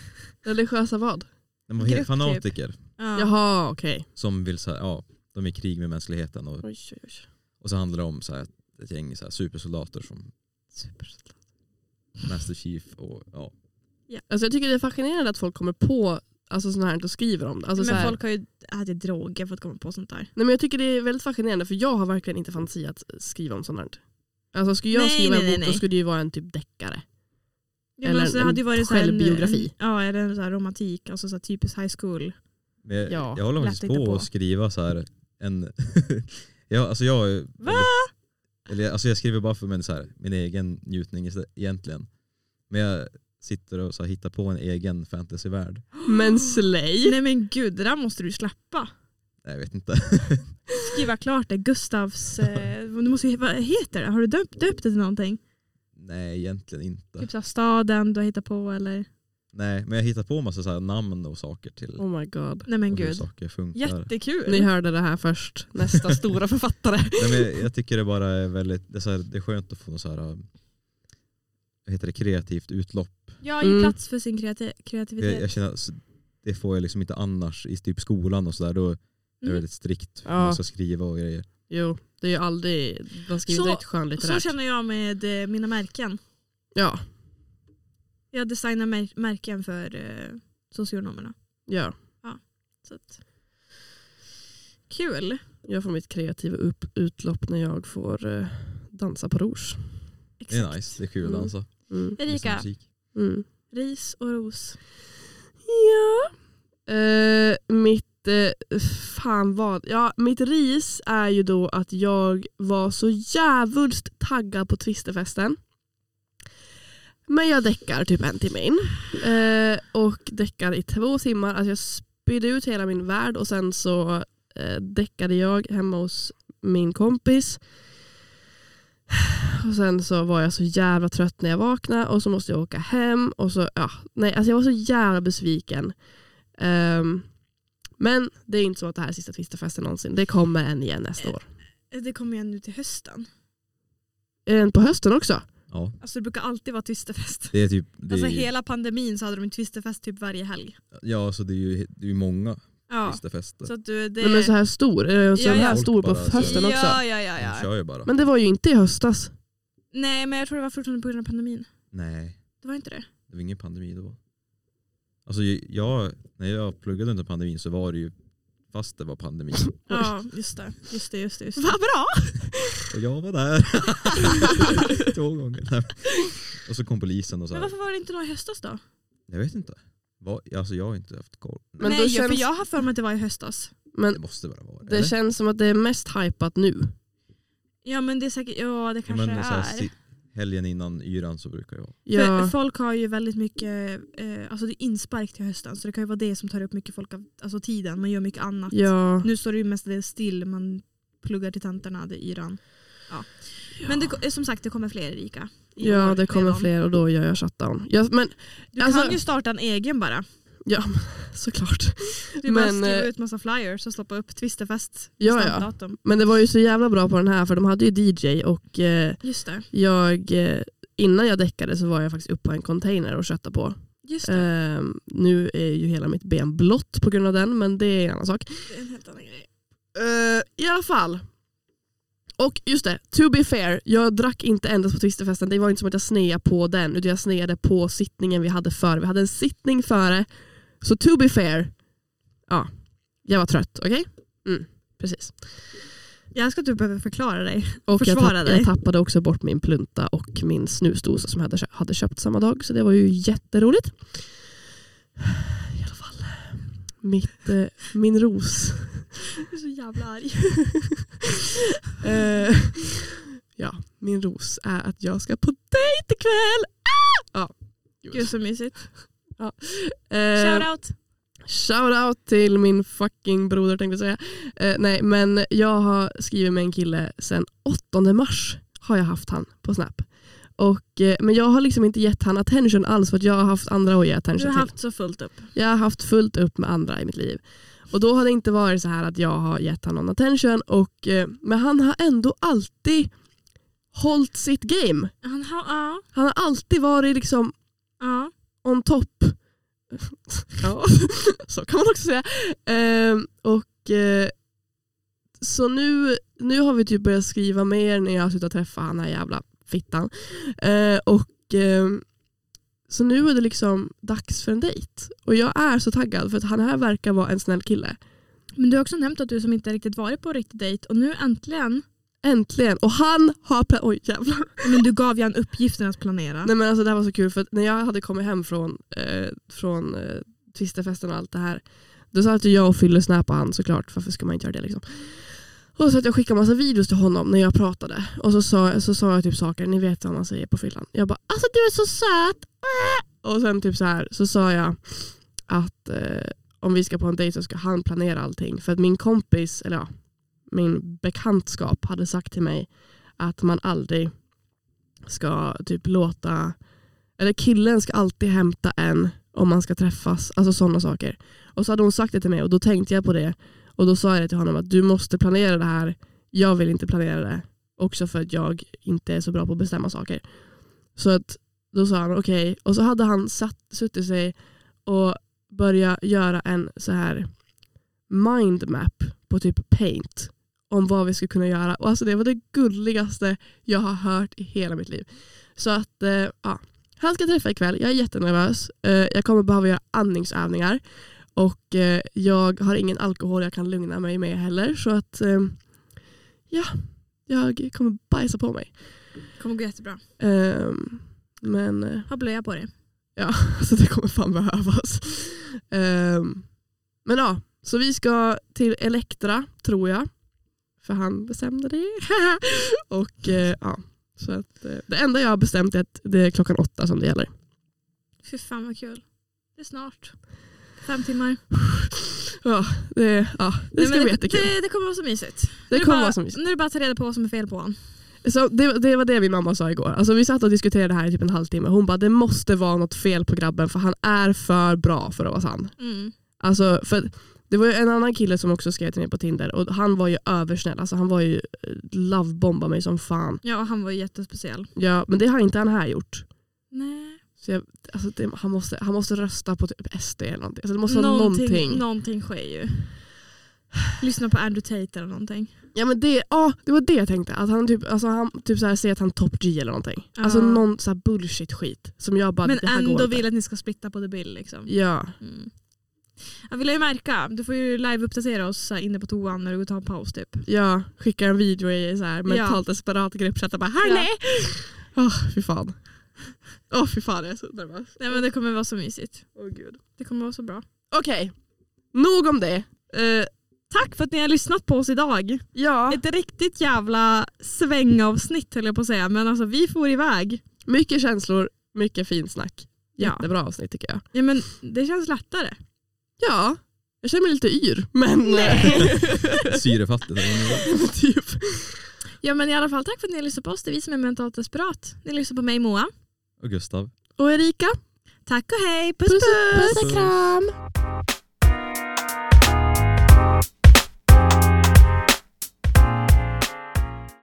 Religiösa vad? de är Grupp, helt fanatiker Ja. Jaha okej. som vill så här, ja, de är i krig med mänskligheten och, Oj, oj, oj. och så handlar det om så här, ett, gäng så här, supersoldater som Master Chief och ja. Alltså jag tycker det är fascinerande att folk kommer på alltså, sånt här och skriver om det. Alltså, så men här, folk har ju ätit droger för att komma på sånt där. nej, men jag tycker det är väldigt fascinerande för jag har verkligen inte fantasi att skriva om sånt här. Alltså skulle jag Nej, skriva nej, en nej, bok då nej. skulle det ju vara en typ deckare. Ja, Eller alltså, det en hade ju varit så här självbiografi. En, ja, eller en så här romantik, alltså så här typisk high school. Jag, Ja, jag håller faktiskt på på. att skriva så här en... jag, alltså jag, Va? eller jag, alltså jag skriver bara för min, så här, min egen njutning egentligen. Men jag sitter och så här, hittar på en egen fantasyvärld. Men slay! Nej men gud, det där måste du släppa. Nej, Jag vet inte. Skriva klart det, Gustavs, eh, du måste, vad heter det? Har du döpt, döpt det till någonting? Nej, egentligen inte. Typ så här, staden du har hittat på eller? Nej, men jag hittar på massa så här namn och saker till Oh my god. Nej men och hur gud. saker funkar. Jättekul. Ni hörde det här först. Nästa stora författare. Nej, men jag, jag tycker det bara är väldigt, det är, så här, det är skönt att få något så här, vad heter det, kreativt utlopp. Ja, ge Mm. plats för sin kreati- Jag, kreativitet. jag känner att det får jag liksom inte annars i typ skolan och sådär. Då är det Mm. väldigt strikt hur Ja. man ska skriva och grejer. Jo, det är ju aldrig, man skriver Så- direkt Så skönlitterärt. känner jag med eh, mina märken. Ja, Jag designar mär- märken för eh, socionomerna. ja. Så att. Kul. Jag får mitt kreativa upp, utlopp när jag får eh, dansa på rouge. Det är nice, det är kul att Mm. dansa. Mm. Erika, Lyssna musik. Mm. ris och ros. Ja. Eh, mitt fan vad, ja mitt ris är ju då att jag var så jävulst taggad på Twisterfesten. Men jag däckar typ en timme in. Eh, och däckar i två timmar. Alltså jag spydde ut hela min värld och sen så eh, däckade jag hemma hos min kompis. Och sen så var jag så jävla trött när jag vaknade och så måste jag åka hem. Och så, ja, nej, alltså jag var så jävla besviken. Ehm, men det är inte så att det här är sista Twisterfesten någonsin. Det kommer en igen nästa år. Det kommer ju nu till hösten. Är den på hösten också? Ja, Alltså det brukar alltid vara twisterfest. det är typ... Det Alltså är, hela pandemin så hade de en twisterfest typ varje helg. Ja, så det är ju det är ju många Ja. Twisterfester. Så att du, det... Men så här stor? Är den så Ja, ja. här stor på hösten också? ja, ja, ja, ja. kör ju bara. Men det var ju inte i höstas. Nej men jag tror det var fortfarande på grund av pandemin. Nej, Det var inte det? det var ingen pandemi då. Alltså jag, när jag pluggade under pandemin så var det ju fast det var pandemi. Ja just det. Just det, just det. Just det. Vad bra! Och jag var där. Två gånger. Och så kom polisen och så Men varför var det inte då i höstas då? Jag vet inte. Var, alltså jag har inte haft koll. Men Nej då ja, känns- för jag har för mig att det var i höstas. Det Men måste bara vara det. det eller? känns som att det är mest hypat nu. Ja men det är säkert, ja det Ja, kanske så här, är. Helgen innan yran så brukar jag Ja, folk har ju väldigt mycket, eh, alltså det är inspark till hösten så det kan ju vara det som tar upp mycket folk av alltså tiden. Man gör mycket annat. ja. Nu står det ju mestadels still, man pluggar till tentorna, det är yran. Ja. Men det, som sagt det kommer fler Erika. ja det kommer fler och då gör jag shutdown. Ja, men Du Alltså- kan ju starta en egen bara. Ja, såklart. Du bara Men, skriver eh, ut massa flyers och stoppa upp Twisterfest. Ja, ja. Men det var ju så jävla bra på den här för de hade ju DJ och eh, jag, eh, innan jag däckade så var jag faktiskt uppe på en container och köttade på. Eh, nu är ju hela mitt ben blått på grund av den men det är en annan sak. det är en helt annan grej. Eh, I alla fall. Och just det, to be fair, jag drack inte endast på Twisterfesten. Det var inte som att jag sneade på den utan jag sneade på sittningen vi hade före. Vi hade en sittning före. Så to be fair, ja, jag var trött. Okej? Mm, precis. Jag älskar att du behöver förklara dig. Och jag, Försvara tapp, dig. jag tappade också bort min plunta och min snusdosa som jag hade, hade köpt samma dag. Så det var ju jätteroligt. I alla fall. Mitt, eh, min ros. Jag är så jävla arg. Eh, ja, min ros är att jag ska på dejt ikväll. Ah! Ja. Gud så mysigt. Eh, Shoutout. shout out till min fucking broder tänkte jag säga. Eh, nej men jag har skrivit med en kille sedan 8 mars har jag haft han på Snap. Och, eh, men jag har liksom inte gett han attention alls för att jag har haft andra att ge Du attention har till. haft så fullt upp. Jag har haft fullt upp med andra i mitt liv. Och då har det inte varit så här att jag har gett honom någon attention. Och, eh, men han har ändå alltid hållit sitt game. Han har, ja, Han har alltid varit liksom ja on top. ja, så kan man också säga. Eh, och eh, Så nu, nu har vi typ börjat skriva mer när jag har slutat träffa han här jävla fittan. Eh, och ehm, Så nu är det liksom dags för en dejt. Och jag är så taggad för att han här verkar vara en snäll kille. Men du har också nämnt att du som inte riktigt varit på en riktig dejt och nu äntligen, Äntligen! Och han har... pla- Oj jävlar. men du gav ju han uppgiften att planera. Nej, men alltså, det här var så kul för att när jag hade kommit hem från, eh, från eh, Twisterfesten och allt det här. Då sa att jag och Fylle snappa han såklart. Varför ska man inte göra det liksom? Och så att jag skickade massa videos till honom när jag pratade. Och så sa, så sa jag typ saker, ni vet vad man säger på fyllan. Jag bara alltså du är så söt. Äh! Och sen typ så här så sa jag att eh, om vi ska på en dejt så ska han planera allting. För att min kompis, eller ja, min bekantskap hade sagt till mig att man aldrig ska typ låta, eller killen ska alltid hämta en om man ska träffas. Alltså sådana saker. Och så hade hon sagt det till mig och då tänkte jag på det. Och då sa jag det till honom att du måste planera det här. Jag vill inte planera det. Också för att jag inte är så bra på att bestämma saker. Så att då sa han okej. Och så hade han satt, suttit sig och börjat göra en så här mindmap på typ paint om vad vi skulle kunna göra. Och alltså det var det gulligaste jag har hört i hela mitt liv. Så att eh, ja, han ska träffa ikväll. Jag är jättenervös. Eh, jag kommer behöva göra andningsövningar. Och eh, jag har ingen alkohol jag kan lugna mig med heller. Så att eh, ja, jag kommer bajsa på mig. kommer gå jättebra. Eh, men eh, Ha blöja på dig. Ja, så det kommer fan behövas. Ehm, men ja, Så vi ska till Elektra tror jag. För han bestämde det. och eh, ja, så att, eh, Det enda jag har bestämt är att det är klockan åtta som det gäller. Fy fan vad kul. Det är snart. Fem timmar. Ja, det, ja, det ska Nej, men bli jättekul. Det, det kommer vara så mysigt. Det Nu kommer bara, vara så mysigt. Nu är det bara att ta reda på vad som är fel på honom. Så det, det var det min mamma sa igår. Alltså, vi satt och diskuterade det här i typ en halvtimme. Hon bara det måste vara något fel på grabben för han är för bra för att vara sann. Mm. Alltså, för det var ju en annan kille som också skrev till mig på Tinder och han var ju översnäll. Alltså, han var ju eh, lovebomba mig som fan. Ja, han var ju jättespeciell. Ja, men det har inte han här gjort. Nej. Så jag, alltså det, han, måste, han måste rösta på typ SD eller någonting. Alltså det måste vara någonting. någonting sker ju. Lyssna på Andrew Tate eller någonting. Ja, men det, ja, det var det jag tänkte. Att han typ, alltså han, typ så här, säger att han top G eller någonting. Ja. Alltså någon så bullshit skit. Som jag bara, Men ändå vill att ni ska splitta på the bill. Liksom. Ja, Mm. Jag vill ju märka, du får ju live-uppdatera oss inne på toan när du går och tar en paus typ. ja, skickar en video i så här mentalt desperat gruppchatt och bara hörni! Åh fy fan. Åh fy fan jag är så nervös. Nej men det kommer vara så mysigt. Åh gud. Det kommer vara så bra. Okej, nog om det. Eh, Tack för att ni har lyssnat på oss idag. ja, Ett riktigt jävla svängavsnitt höll jag på att säga. Men alltså vi får iväg. mycket känslor, mycket fin snack. Ja. Jättebra avsnitt tycker jag. ja men det känns lättare. Ja, jag känner mig lite yr. Men Syrefattigt. typ. Ja men i alla fall tack för att ni har lyssnat på oss. Det är vi som är mentalt desperat. Ni lyssnar på mig Moa. Och Gustav. Och Erika, Tack och hej. Puss puss, puss. puss och kram!